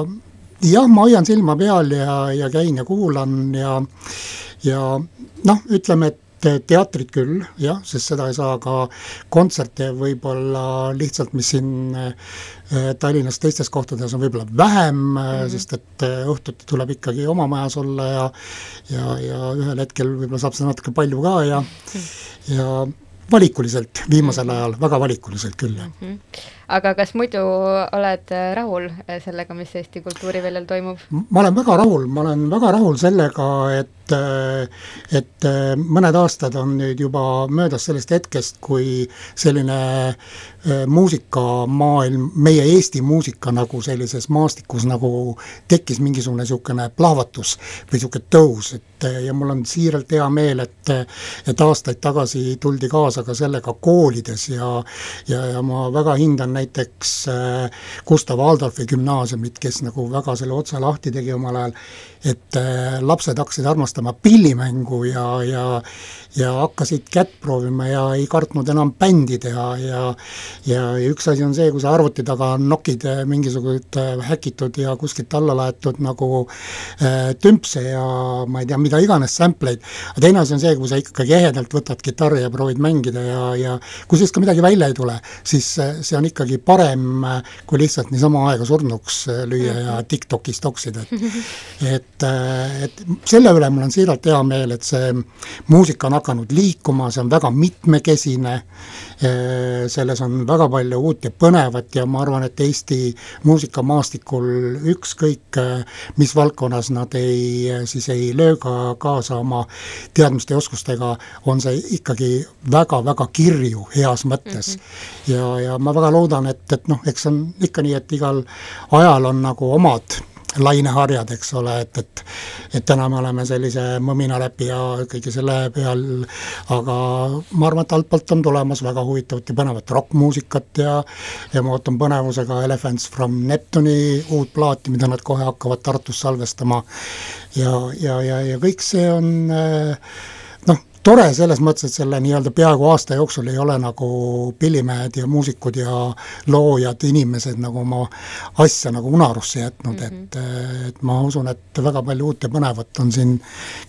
jah, ma hoian silma peal ja, ja käin ja kuulan ja, ja noh, ütleme, et teatrit küll, jah, sest seda ei saa ka kontserte võib-olla lihtsalt, mis siin äh, Tallinnas teistes kohtades on võib-olla vähem mm, -hmm. sest et äh, õhtuti tuleb ikkagi oma majas olla ja ja, ja ühel hetkel võib-olla saab seda natuke palju ka ja ja valikuliselt viimasel ajal, väga valikuliselt küll mm. -hmm. Aga kas muidu oled äh, rahul äh, sellega, mis Eesti kultuuriväljal toimub? ma olen väga rahul, ma olen väga rahul sellega, et äh, et mõned aastad on nüüd juba möödas sellest hetkest, kui selline muusikamaailm, meie Eesti muusika nagu sellises maastikus nagu tekkis mingisugune niisugune plahvatus või niisugune tõus, et ja mul on siiralt hea meel, et et aastaid tagasi tuldi kaasa ka sellega koolides ja ja, ja ma väga hindan näiteks äh, Gustav Adolfi gümnaasiumit, kes nagu väga selle otsa lahti tegi omal ajal, et äh, lapsed hakkasid armastama pillimängu ja, ja ja hakkasid kätt proovima ja ei kartnud enam bändi teha ja ja, ja üks asi on see, kui sa arvuti taga nokid äh, mingisugused häkitud ja kuskilt alla laetud nagu tümpse ja ma ei tea, mida iganes sampleid, aga teine asi on see, kui sa ikkagi ehedalt võtad kitarri ja proovid mängida ja, ja kui sellest ka midagi välja ei tule, siis see on ikkagi parem, kui lihtsalt niisama aega surnuks lüüa ja mhm. TikTokis toksida, et [LAUGHS] et, et selle üle mul on siiralt hea meel, et see muusika on hakanud liikuma, see on väga mitmekesine, selles on väga palju uut ja põnevat ja ma arvan, et Eesti muusikamaastikul ükskõik mis valdkonnas nad ei, siis ei löö ka kaasa oma teadmiste ja oskustega, on see ikkagi väga-väga kirju heas mõttes mm. -hmm. ja, ja ma väga loodan, et, et noh, eks on ikka nii, et igal ajal on nagu omad laineharjad, eks ole, et, et et täna me oleme sellise mõminaräpi ja kõige selle peal, aga ma arvan, et altpoolt on tulemas väga huvitavat ja põnevat rokkmuusikat ja ja ma ootan põnevusega Elephants from Neptune'i uut plaati, mida nad kohe hakkavad Tartus salvestama. Ja, ja, ja, ja kõik see on äh, tore selles mõttes, et selle nii-öelda peaaegu aasta jooksul ei ole nagu pillimehed ja muusikud ja loojad, inimesed nagu oma asja nagu unarusse jätnud mm, -hmm. et, et ma usun, et väga palju uut ja põnevat on siin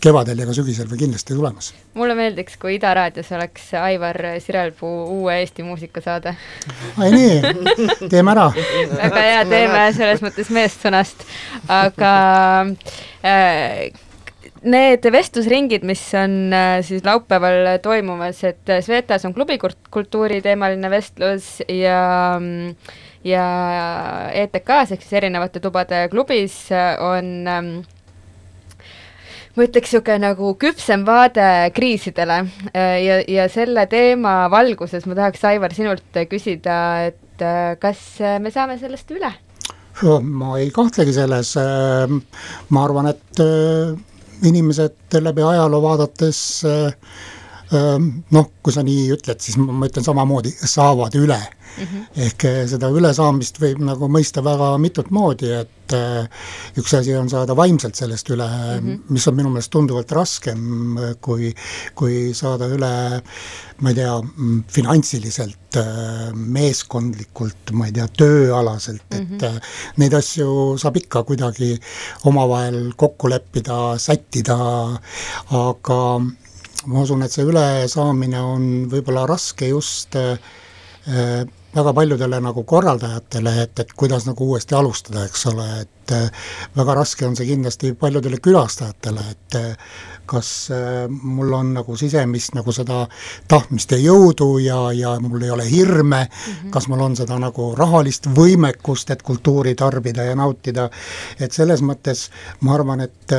kevadel ja ka sügisel veel kindlasti tulemas. mulle meeldiks, kui Ida raadios oleks Aivar Sirelpuu uue Eesti muusikasaade. ai nii, teeme ära. väga hea, teeme selles mõttes meessõnast, aga äh, Need vestlusringid, mis on äh, siis laupäeval toimumas, et äh, Svetas on klubikultuuri teemaline vestlus ja ja ETK-s ehk siis erinevate tubade klubis on ähm, ma ütleks, niisugune nagu küpsem vaade kriisidele äh, ja, ja selle teema valguses ma tahaks, Aivar, sinult küsida, et kas me saame sellest üle? ma ei kahtlegi selles, ma arvan, et inimesed läbi ajaloo vaadates äh, noh, kui sa nii ütled, siis ma ütlen samamoodi, saavad üle mm. -hmm. ehk äh, seda ülesaamist võib nagu mõista väga mitut moodi, et üks asi on saada vaimselt sellest üle mm, -hmm. mis on minu meelest tunduvalt raskem, kui, kui saada üle ma ei tea, finantsiliselt, meeskondlikult, ma ei tea, tööalaselt mm, -hmm. et neid asju saab ikka kuidagi omavahel kokku leppida, sättida, aga ma usun, et see ülesaamine on võib-olla raske just äh, väga paljudele nagu korraldajatele, et, et kuidas nagu uuesti alustada, eks ole, et äh, väga raske on see kindlasti paljudele külastajatele, et äh, kas mul on nagu sisemist nagu seda tahtmist ja jõudu ja, ja mul ei ole hirme mm, -hmm. kas mul on seda nagu rahalist võimekust, et kultuuri tarbida ja nautida, et selles mõttes ma arvan, et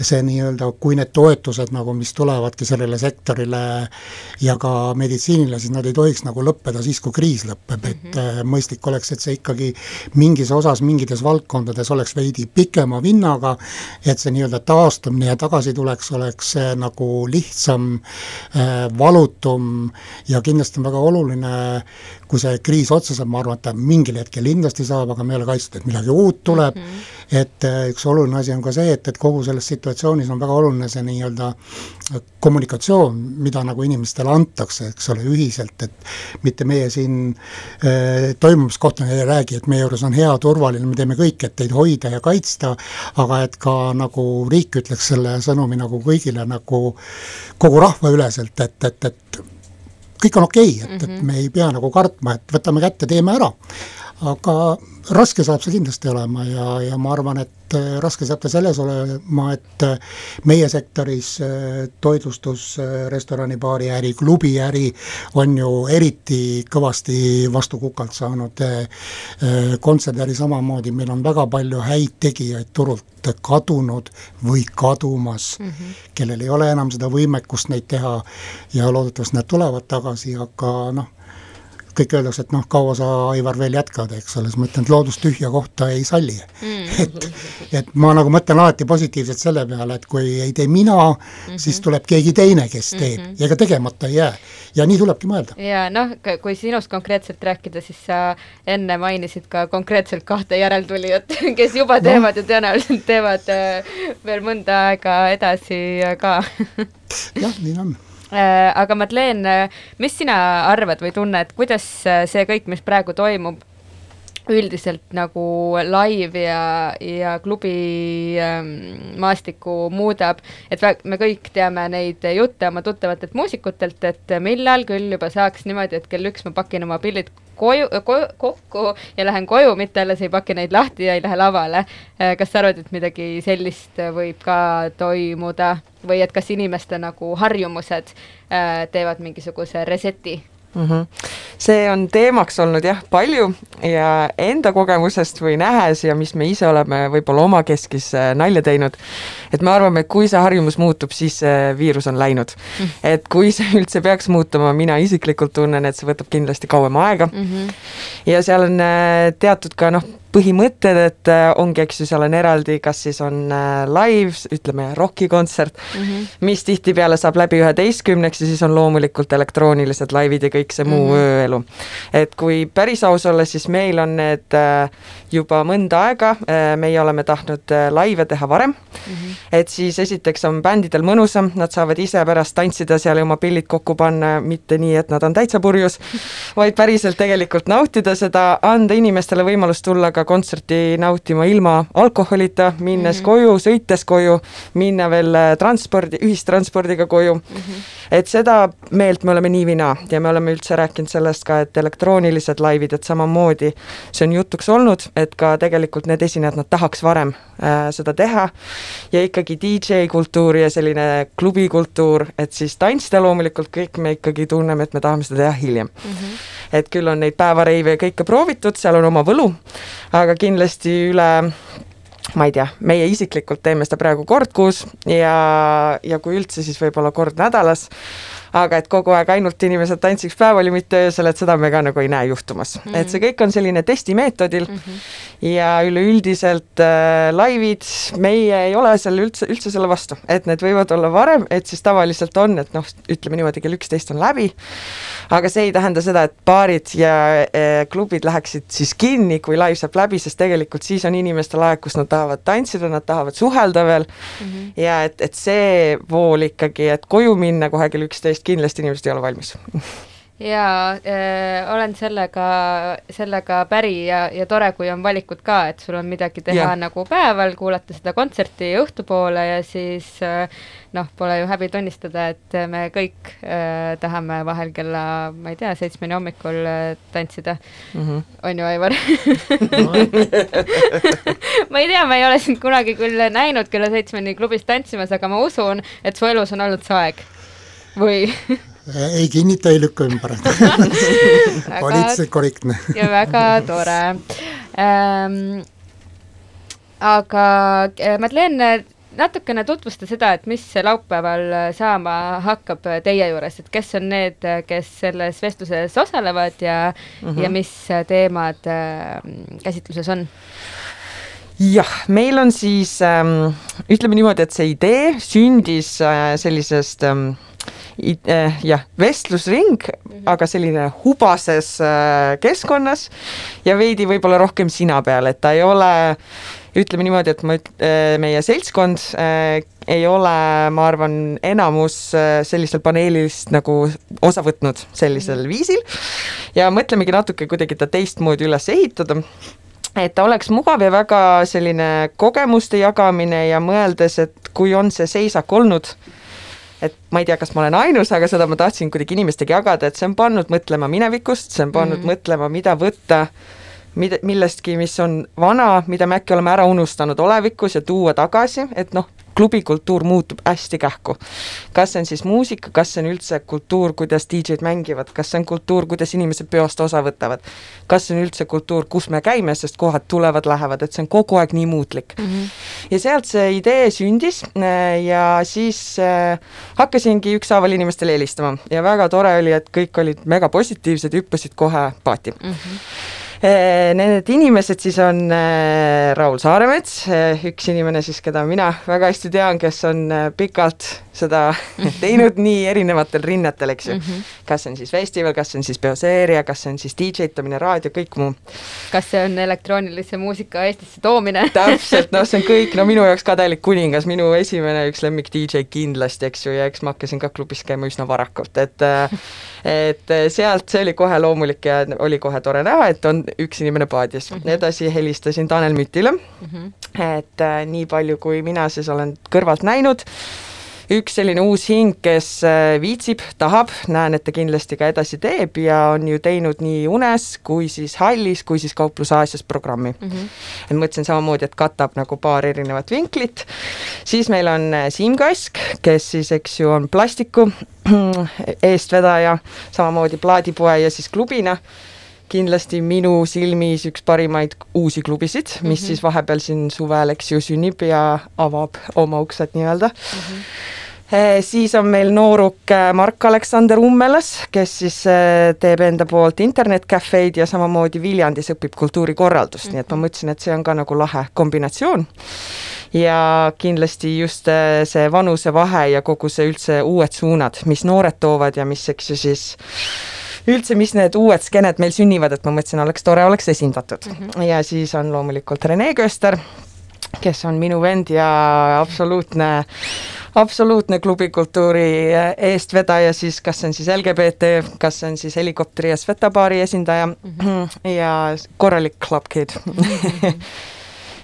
see nii-öelda, kui need toetused nagu, mis tulevadki sellele sektorile ja ka meditsiinile, siis nad ei tohiks nagu lõppeda siis, kui kriis lõpeb, et mm -hmm. mõistlik oleks, et see ikkagi mingis osas, mingites valdkondades oleks veidi pikema vinnaga, et see nii-öelda taastumine ja tagasituleks oleks nagu lihtsam äh,, valutum ja kindlasti on väga oluline, kui see kriis otsa saab, ma arvan, et ta mingil hetkel kindlasti saab, aga me ei ole kaitstud, et midagi uut tuleb mm, -hmm. et äh, üks oluline asi on ka see, et, et kogu selles situatsioonis on väga oluline see nii-öelda kommunikatsioon, mida nagu inimestele antakse, eks ole, ühiselt, et mitte meie siin äh, toimumiskohta ei räägi, et meie juures on hea, turvaline, me teeme kõik, et teid hoida ja kaitsta, aga et ka nagu riik ütleks selle sõnumi nagu kõigile nagu kogu rahva üleselt, et, et, et kõik on okei okay,, et mm, -hmm. et mhm. me ei pea nagu kartma, et võtame kätte, teeme ära. aga raske saab see kindlasti olema ja, ja ma arvan, et äh, raske saab ta selles olema, et äh, meie sektoris äh, toitlustus, restorani, baari äri, klubi äri on ju eriti kõvasti vastu kukalt saanud, kontserdiäri samamoodi, meil on väga palju häid tegijaid turult kadunud või kadumas mm, -hmm. kellel ei ole enam seda võimekust neid teha ja loodetavasti nad tulevad tagasi, aga noh, kõik öeldakse, et noh, kaua sa, Aivar, veel jätkad, eks ole, siis ma ütlen, et loodus tühja kohta ei salli mm.. et, et ma nagu mõtlen alati positiivselt selle peale, et kui ei tee mina mm, -hmm. siis tuleb keegi teine, kes teeb mm -hmm. ja ega tegemata ei jää. ja nii tulebki mõelda. ja noh, kui sinust konkreetselt rääkida, siis sa enne mainisid ka konkreetselt kahte järeltulijat, [LAUGHS] kes juba teevad no. ja tõenäoliselt teevad äh, veel mõnda aega edasi ka [LAUGHS] jah, nii on aga Madeleine, mis sina arvad või tunned, kuidas äh, see kõik, mis praegu toimub, üldiselt nagu live ja, ja klubi ähm, maastikku muudab, et me kõik teame neid jutte oma tuttavatelt muusikutelt, et millal küll juba saaks niimoodi, et kell üks ma pakin oma pillid koju, koju, kokku ja lähen koju, mitte alles ei paki neid lahti ja ei lähe lavale. Äh, kas sa arvad, et midagi sellist võib ka toimuda või et kas inimeste nagu harjumused äh, teevad mingisuguse reset'i mm. -hmm. see on teemaks olnud jah, palju ja enda kogemusest või nähes ja mis me ise oleme võib-olla omakeskis äh, nalja teinud, et me arvame, et kui see harjumus muutub, siis see viirus on läinud mm. -hmm. et kui see [LAUGHS] üldse peaks muutuma, mina isiklikult tunnen, et see võtab kindlasti kauem aega mm. -hmm. ja seal on äh, teatud ka noh, põhimõtted, et äh, ongi, eks ju, seal on eraldi, kas siis on äh, live, ütleme, rokikontsert mm, -hmm. mis tihtipeale saab läbi üheteistkümneks ja siis on loomulikult elektroonilised laivid ja kõik see muu mm -hmm. ööelu. et kui päris aus olla, siis meil on need äh, juba mõnda aega, meie oleme tahtnud laive teha varem mm, -hmm. et siis esiteks on bändidel mõnusam, nad saavad ise pärast tantsida seal ja oma pillid kokku panna, mitte nii, et nad on täitsa purjus, [LAUGHS] vaid päriselt tegelikult nautida seda, anda inimestele võimalus tulla ka kontserti nautima ilma alkoholita, minnes mm -hmm. koju, sõites koju, minna veel äh, transpordi, ühistranspordiga koju mm. -hmm. et seda meelt me oleme nii või naa ja me oleme üldse rääkinud sellest ka, et elektroonilised laivid, et samamoodi see on jutuks olnud, et ka tegelikult need esinejad, nad tahaks varem äh, seda teha ja ikkagi DJ kultuur ja selline klubikultuur, et siis tantsida loomulikult kõik me ikkagi tunneme, et me tahame seda teha hiljem mm. -hmm. et küll on neid päevareive ja kõike proovitud, seal on oma võlu, aga kindlasti üle ma ei tea, meie isiklikult teeme seda praegu kord kuus ja, ja kui üldse, siis võib-olla kord nädalas aga et kogu aeg ainult inimesed tantsiks päeval ja mitte öösel, et seda me ka nagu ei näe juhtumas mm. -hmm. et see kõik on selline testimeetodil mm -hmm. ja üleüldiselt äh, laivid, meie ei ole seal üldse, üldse selle vastu, et need võivad olla varem, et siis tavaliselt on, et noh, ütleme niimoodi, kell üksteist on läbi, aga see ei tähenda seda, et baarid ja äh, klubid läheksid siis kinni, kui live saab läbi, sest tegelikult siis on inimestel aeg, kus nad tahavad tantsida, nad tahavad suhelda veel mm -hmm. ja et, et see vool ikkagi, et koju minna kohe kell üksteist kindlasti inimesed ei ole valmis jaa äh,, olen sellega, sellega päri ja, ja tore, kui on valikud ka, et sul on midagi teha ja. nagu päeval, kuulata seda kontserti õhtupoole ja siis äh, noh, pole ju häbi tunnistada, et me kõik äh, tahame vahel kella, ma ei tea, seitsmeni hommikul äh, tantsida mm. -hmm. on ju, Aivar [LAUGHS] ma ei tea, ma ei ole sind kunagi küll näinud kella seitsmeni klubis tantsimas, aga ma usun, et su elus on olnud see aeg või ei kinnita, ei lükka ümber [LAUGHS] [LAUGHS] politsei korrektne [LAUGHS] ja väga tore ähm,. aga äh, Madeleine, natukene tutvusta seda, et mis laupäeval saama hakkab teie juures, et kes on need, kes selles vestluses osalevad ja mm, -hmm. ja mis teemad äh, käsitluses on? jah, meil on siis ähm,, ütleme niimoodi, et see idee sündis äh, sellisest ähm, Eh, jah, vestlusring mm, -hmm. aga selline hubases äh, keskkonnas ja veidi võib-olla rohkem sina peal, et ta ei ole ütleme niimoodi, et ma üt-, äh, meie seltskond äh, ei ole, ma arvan, enamus sellisel paneelist nagu osa võtnud sellisel mhm. viisil ja mõtlemegi natuke kuidagi ta teistmoodi üles ehitada et ta oleks mugav ja väga selline kogemuste jagamine ja mõeldes, et kui on see seisak olnud et ma ei tea, kas ma olen ainus, aga seda ma tahtsin kuidagi inimestega jagada, et see on pannud mõtlema minevikust, see on pannud mm. mõtlema, mida võtta, mida, millestki, mis on vana, mida me äkki oleme ära unustanud olevikus ja tuua tagasi, et noh, klubikultuur muutub hästi kähku. kas see on siis muusika, kas see on üldse kultuur, kuidas DJ-d mängivad, kas see on kultuur, kuidas inimesed peost osa võtavad, kas see on üldse kultuur, kus me käime, sest kohad tulevad-lähevad, et see on kogu aeg nii muutlik mm. -hmm. ja sealt see idee sündis äh, ja siis äh, hakkasingi ükshaaval inimestele helistama ja väga tore oli, et kõik olid mega positiivsed, hüppasid kohe paati mm. -hmm need inimesed siis on eh, Raul Saaremets, eh, üks inimene siis, keda mina väga hästi tean, kes on pikalt seda [LAUGHS] teinud nii erinevatel rinnetel, eks ju mm. -hmm. kas see on siis festival, kas see on siis peoseeria, kas see on siis DJ-tamine, raadio, kõik muu. kas see on elektroonilise muusika Eestisse toomine [LAUGHS] täpselt, noh, see on kõik, no minu jaoks ka täielik kuningas, minu esimene üks lemmik DJ kindlasti, eks ju, ja eks ma hakkasin ka klubis käima üsna varakult, et et sealt see oli kohe loomulik ja oli kohe tore näha, et on üks inimene paadis mm. -hmm. edasi helistasin Tanel Mütile mm, -hmm. et äh, nii palju, kui mina siis olen kõrvalt näinud, üks selline uus hing, kes äh, viitsib, tahab, näen, et ta kindlasti ka edasi teeb ja on ju teinud nii Unes kui siis Hallis kui siis Kauplus Aasias programmi mm. -hmm. et mõtlesin samamoodi, et katab nagu paar erinevat vinklit. siis meil on äh, Siim Kask, kes siis, eks ju, on plastiku [CLEARS THROAT] eestvedaja, samamoodi plaadipoe ja siis klubina kindlasti minu silmis üks parimaid uusi klubisid, mis mm -hmm. siis vahepeal siin suvel, eks ju, sünnib ja avab oma uksed nii-öelda mm. -hmm siis on meil nooruk eh, Mark-Aleksander Ummelas, kes siis eh, teeb enda poolt internetcafeid ja samamoodi Viljandis õpib kultuurikorraldust mm, -hmm. nii et ma mhm. mõtlesin, et see on ka nagu lahe kombinatsioon. ja kindlasti just see vanusevahe ja kogu see üldse uued suunad, mis noored toovad ja mis, eks ju siis üldse, mis need uued skeened meil sünnivad, et ma mõtlesin, oleks tore, oleks esindatud mm. -hmm. ja siis on loomulikult Rene Köster, kes on minu vend ja absoluutne absoluutne klubikultuuri eestvedaja siis, kas see on siis LGBT, kas see on siis helikopteri ja Svetabaari esindaja mm -hmm. ja korralik club kid mm. -hmm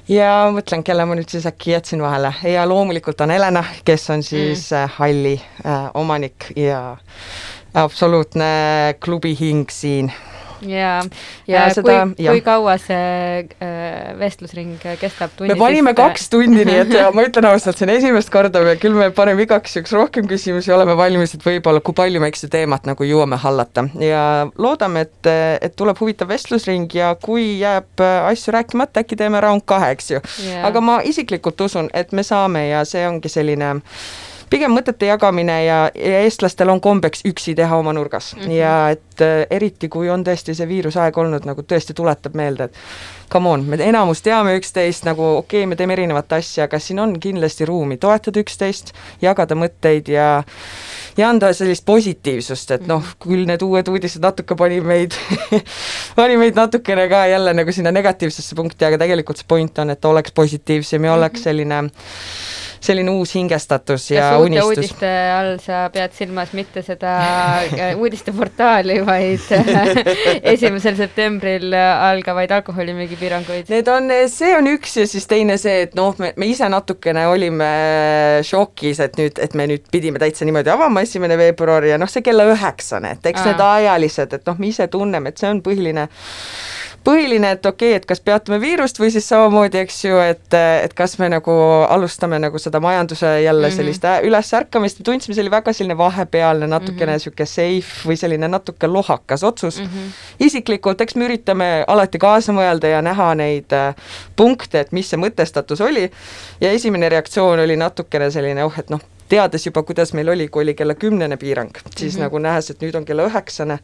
ja mõtlen, kelle ma nüüd siis äkki jätsin vahele ja loomulikult on Helena, kes on siis mm. halli äh, omanik ja absoluutne klubihing siin. Ja, ja, ja seda, kui, kui kaua see äh, vestlusring kestab? me panime kaks tundi, nii et [LAUGHS] ma ütlen ausalt, see on esimest korda, küll me paneme igaks juhuks rohkem küsimusi, oleme valmis, et võib-olla kui palju me eks seda teemat nagu jõuame hallata. Ja loodame, et, et tuleb huvitav vestlusring ja kui jääb asju rääkimata, äkki teeme round kahe, eks ju. Yeah.. aga ma isiklikult usun, et me saame ja see ongi selline pigem mõtete jagamine ja, ja eestlastel on kombeks üksi teha oma nurgas. Mm -hmm. ja et äh, eriti, kui on tõesti see viirusaeg olnud, nagu tõesti tuletab meelde, et come on, me enamus teame üksteist, nagu okei okay,, me teeme erinevat asja, aga siin on kindlasti ruumi toetada üksteist, jagada mõtteid ja ja anda sellist positiivsust, et noh, küll need uued uudised natuke pani meid [LAUGHS] pani meid natukene ka jälle nagu sinna negatiivsesse punkti, aga tegelikult see point on, et oleks positiivsem ja oleks selline selline uus hingestatus ja Kas unistus. uudiste all sa pead silmas mitte seda äh, uudisteportaali, vaid [LAUGHS] esimesel septembril algavaid alkoholimüügipiiranguid? Need on, see on üks ja siis teine see, et noh, me, me ise natukene olime šokis, et nüüd, et me nüüd pidime täitsa niimoodi avama esimene veebruar ja noh, see kella üheksane, et eks Aa. need ajalised, et noh, me ise tunneme, et see on põhiline põhiline, et okei okay,, et kas peatame viirust või siis samamoodi, eks ju, et, et kas me nagu alustame nagu seda majanduse jälle mm -hmm. sellist ülesärkamist, tundsime, see oli väga selline vahepealne, natukene niisugune mm -hmm. safe või selline natuke lohakas otsus mm. -hmm. isiklikult, eks me üritame alati kaasa mõelda ja näha neid punkte, et mis see mõtestatus oli ja esimene reaktsioon oli natukene selline, oh, et noh, teades juba, kuidas meil oli, kui oli kella kümnene piirang, siis mm -hmm. nagu nähes, et nüüd on kella üheksane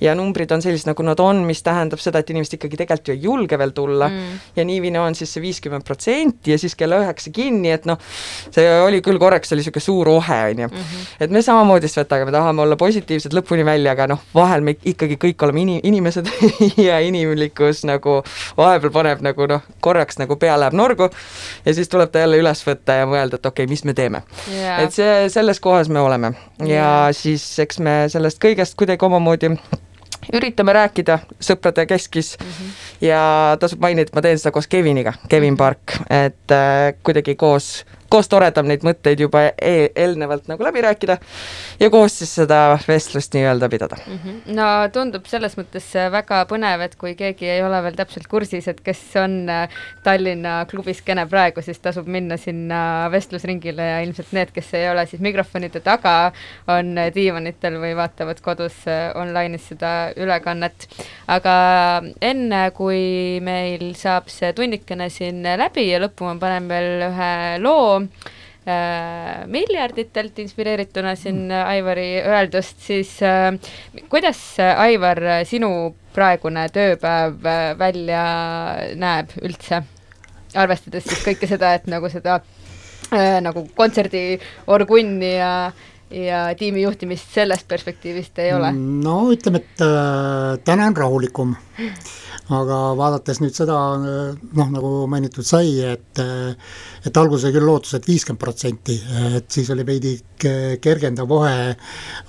ja numbrid on sellised, nagu nad on, mis tähendab seda, et inimesed ikkagi tegelikult ju ei julge veel tulla. Mm. Ja niiviisi on siis see viiskümmend protsenti ja siis kella üheksa kinni, et noh, see oli küll korraks, oli niisugune suur ohe, on ju. Mhm. et me samamoodi Svetaga, me tahame olla positiivsed lõpuni välja, aga noh, vahel me ikkagi kõik oleme ini-, inimesed [LAUGHS] ja inimlikkus nagu vahepeal paneb nagu noh, korraks nagu pea läheb norgu ja siis tuleb ta jälle üles võtta ja mõelda, et okei okay,, mis me teeme. Yeah et see, selles kohas me oleme. Ja siis eks me sellest kõigest kuidagi omamoodi üritame rääkida sõprade keskis mm -hmm. ja tasub mainida, et ma teen seda koos Keviniga, Kevin mhm. Park, et äh, kuidagi koos koos toredam neid mõtteid juba e eelnevalt nagu läbi rääkida ja koos siis seda vestlust nii-öelda pidada mm. -hmm. no tundub selles mõttes väga põnev, et kui keegi ei ole veel täpselt kursis, et kes on äh, Tallinna klubiskeene praegu, siis tasub minna sinna vestlusringile ja ilmselt need, kes ei ole siis mikrofonide taga, on diivanitel või vaatavad kodus äh, online'is seda ülekannet. aga enne, kui meil saab see tunnikene siin läbi ja lõppu ma panen veel ühe loo äh, miljarditelt inspireerituna siin Aivari öeldust, siis äh, kuidas, Aivar, sinu praegune tööpäev äh, välja näeb üldse? arvestades siis kõike seda, et nagu seda äh, nagu kontserdiorgunni ja ja tiimi juhtimist sellest perspektiivist ei ole? no ütleme, et äh, täna on rahulikum [LAUGHS] aga vaadates nüüd seda, noh, nagu mainitud sai, et et alguses küll lootus, et viiskümmend protsenti, et siis oli veidi kergendav vahe,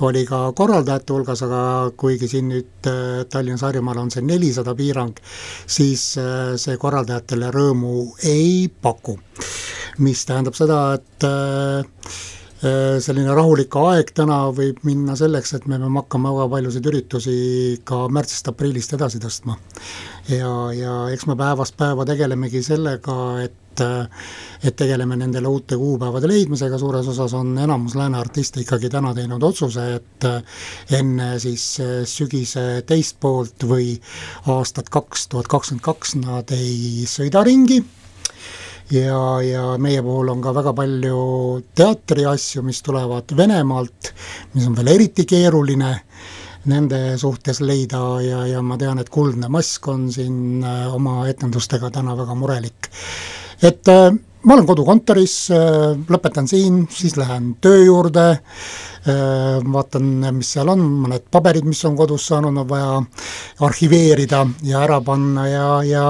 oli ka korraldajate hulgas, aga kuigi siin nüüd äh, Tallinnas, Harjumaal on see nelisada piirang, siis äh, see korraldajatele rõõmu ei paku. mis tähendab seda, et Äh, selline rahulik aeg täna võib minna selleks, et me peame hakkama väga paljusid üritusi ka märtsist-aprillist edasi tõstma. ja, ja eks me päevast päeva tegelemegi sellega, et et tegeleme nendele uute kuupäevade leidmisega, suures osas on enamus lääne artiste ikkagi täna teinud otsuse, et enne siis sügise teist poolt või aastat kaks tuhat kakskümmend kaks nad ei sõida ringi ja, ja meie puhul on ka väga palju teatriasju, mis tulevad Venemaalt, mis on veel eriti keeruline nende suhtes leida ja, ja ma tean, et Kuldne Mask on siin äh, oma etendustega täna väga murelik. et äh, ma olen kodukontoris, äh, lõpetan siin, siis lähen töö juurde, Äh, vaatan, mis seal on, mõned paberid, mis on kodus saanud, on vaja arhiveerida ja ära panna ja, ja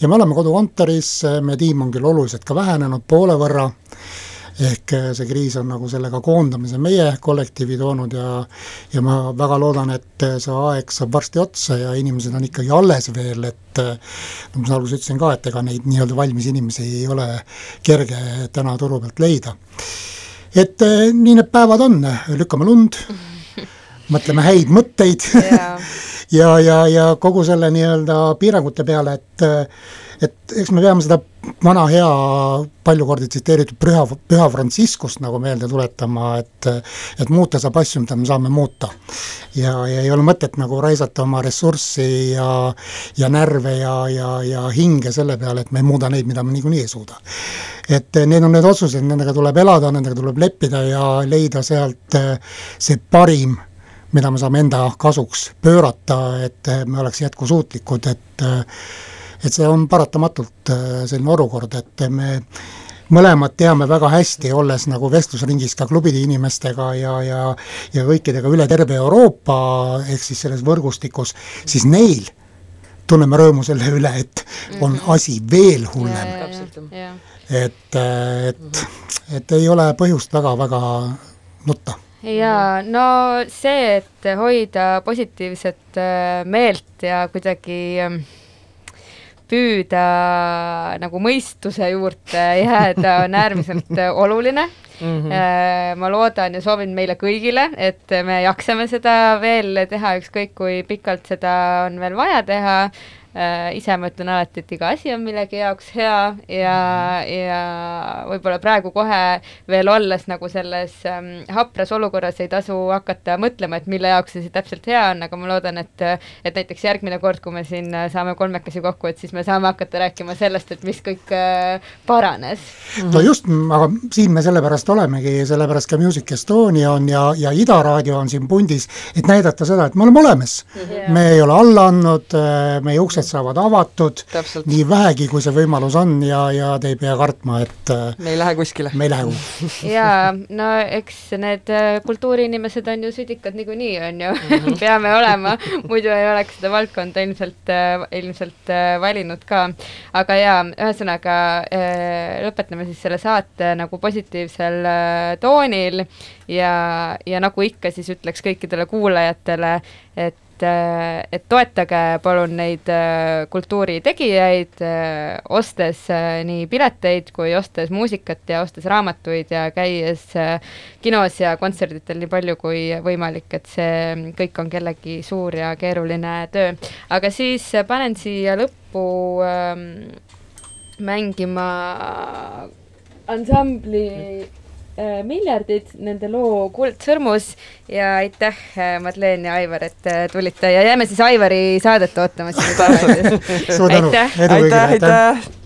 ja me oleme kodukontoris, meie tiim on küll oluliselt ka vähenenud, poole võrra, ehk see kriis on nagu sellega koondamise meie kollektiivi toonud ja ja ma väga loodan, et see aeg saab varsti otsa ja inimesed on ikkagi alles veel, et no ma alguses ütlesin ka, et ega neid nii-öelda valmis inimesi ei ole kerge täna turu pealt leida. Et nii need päevad on, lükkame lund, [LAUGHS] mõtleme häid mõtteid. Yeah. Ja, ja, ja kogu selle nii-öelda piirangute peale, et et eks me peame seda vana hea, palju kordi tsiteeritud püha, püha Franciscust nagu meelde tuletama, et et muuta saab asju, mida me saame muuta. ja, ja ei ole mõtet nagu raisata oma ressurssi ja ja närve ja, ja, ja hinge selle peale, et me ei muuda neid, mida me niikuinii ei suuda. et need on need otsused, nendega tuleb elada, nendega tuleb leppida ja leida sealt see parim mida me saame enda kasuks pöörata, et me oleks jätkusuutlikud, et et see on paratamatult äh, selline olukord, et me mõlemad teame väga hästi, olles nagu vestlusringis ka klubide inimestega ja, ja ja kõikidega üle terve Euroopa, ehk siis selles võrgustikus, siis neil tunneme rõõmu selle üle, et on mhm. asi veel hullem. et, et, et ei ole põhjust väga-väga nutta jaa, no see, et hoida positiivset äh, meelt ja kuidagi äh, püüda nagu mõistuse juurde [LAUGHS] jääda on äärmiselt oluline mm. -hmm. ma loodan ja soovin meile kõigile, et me jaksame seda veel teha, ükskõik kui pikalt seda on veel vaja teha äh, ise ma ütlen alati, et iga asi on millegi jaoks hea ja, ja võib-olla praegu kohe veel olles nagu selles ähm, hapras olukorras ei tasu hakata mõtlema, et mille jaoks see siis täpselt hea on, aga ma loodan, et et näiteks järgmine kord, kui me siin saame kolmekesi kokku, et siis me saame hakata rääkima sellest, et mis kõik äh, paranes. no just, aga siin me sellepärast olemegi, sellepärast ka Music Estonia on ja, ja Ida raadio on siin pundis, et näidata seda, et me oleme olemas. Yeah.. me ei ole alla andnud, äh, meie uksed uksed saavad avatud, nii vähegi, kui see võimalus on ja, ja te ei pea kartma, et äh, me ei lähe kuskile. me ei lähe kuskile. [LAUGHS] jaa, no eks need äh, kultuuriinimesed on ju südikad niikuinii, on ju -hmm. [LAUGHS] peame olema, muidu ei oleks seda valdkonda ilmselt, äh, ilmselt valinud ka. aga jaa, ühesõnaga lõpetame siis selle saate nagu positiivsel toonil ja, ja nagu ikka, siis ütleks kõikidele kuulajatele, et et, et toetage palun neid kultuuritegijaid, ostes nii pileteid kui ostes muusikat ja ostes raamatuid ja käies kinos ja kontserditel nii palju kui võimalik, et see kõik on kellegi suur ja keeruline töö. aga siis panen siia lõppu ähm, mängima ansambli äh, Miljardid, nende loo Kuld sõrmus ja aitäh, äh, Madlen ja Aivar, et äh, tulite ja jääme siis Aivari saadet ootama. [LAUGHS] tänu, edu kõigile, aitäh, aitäh.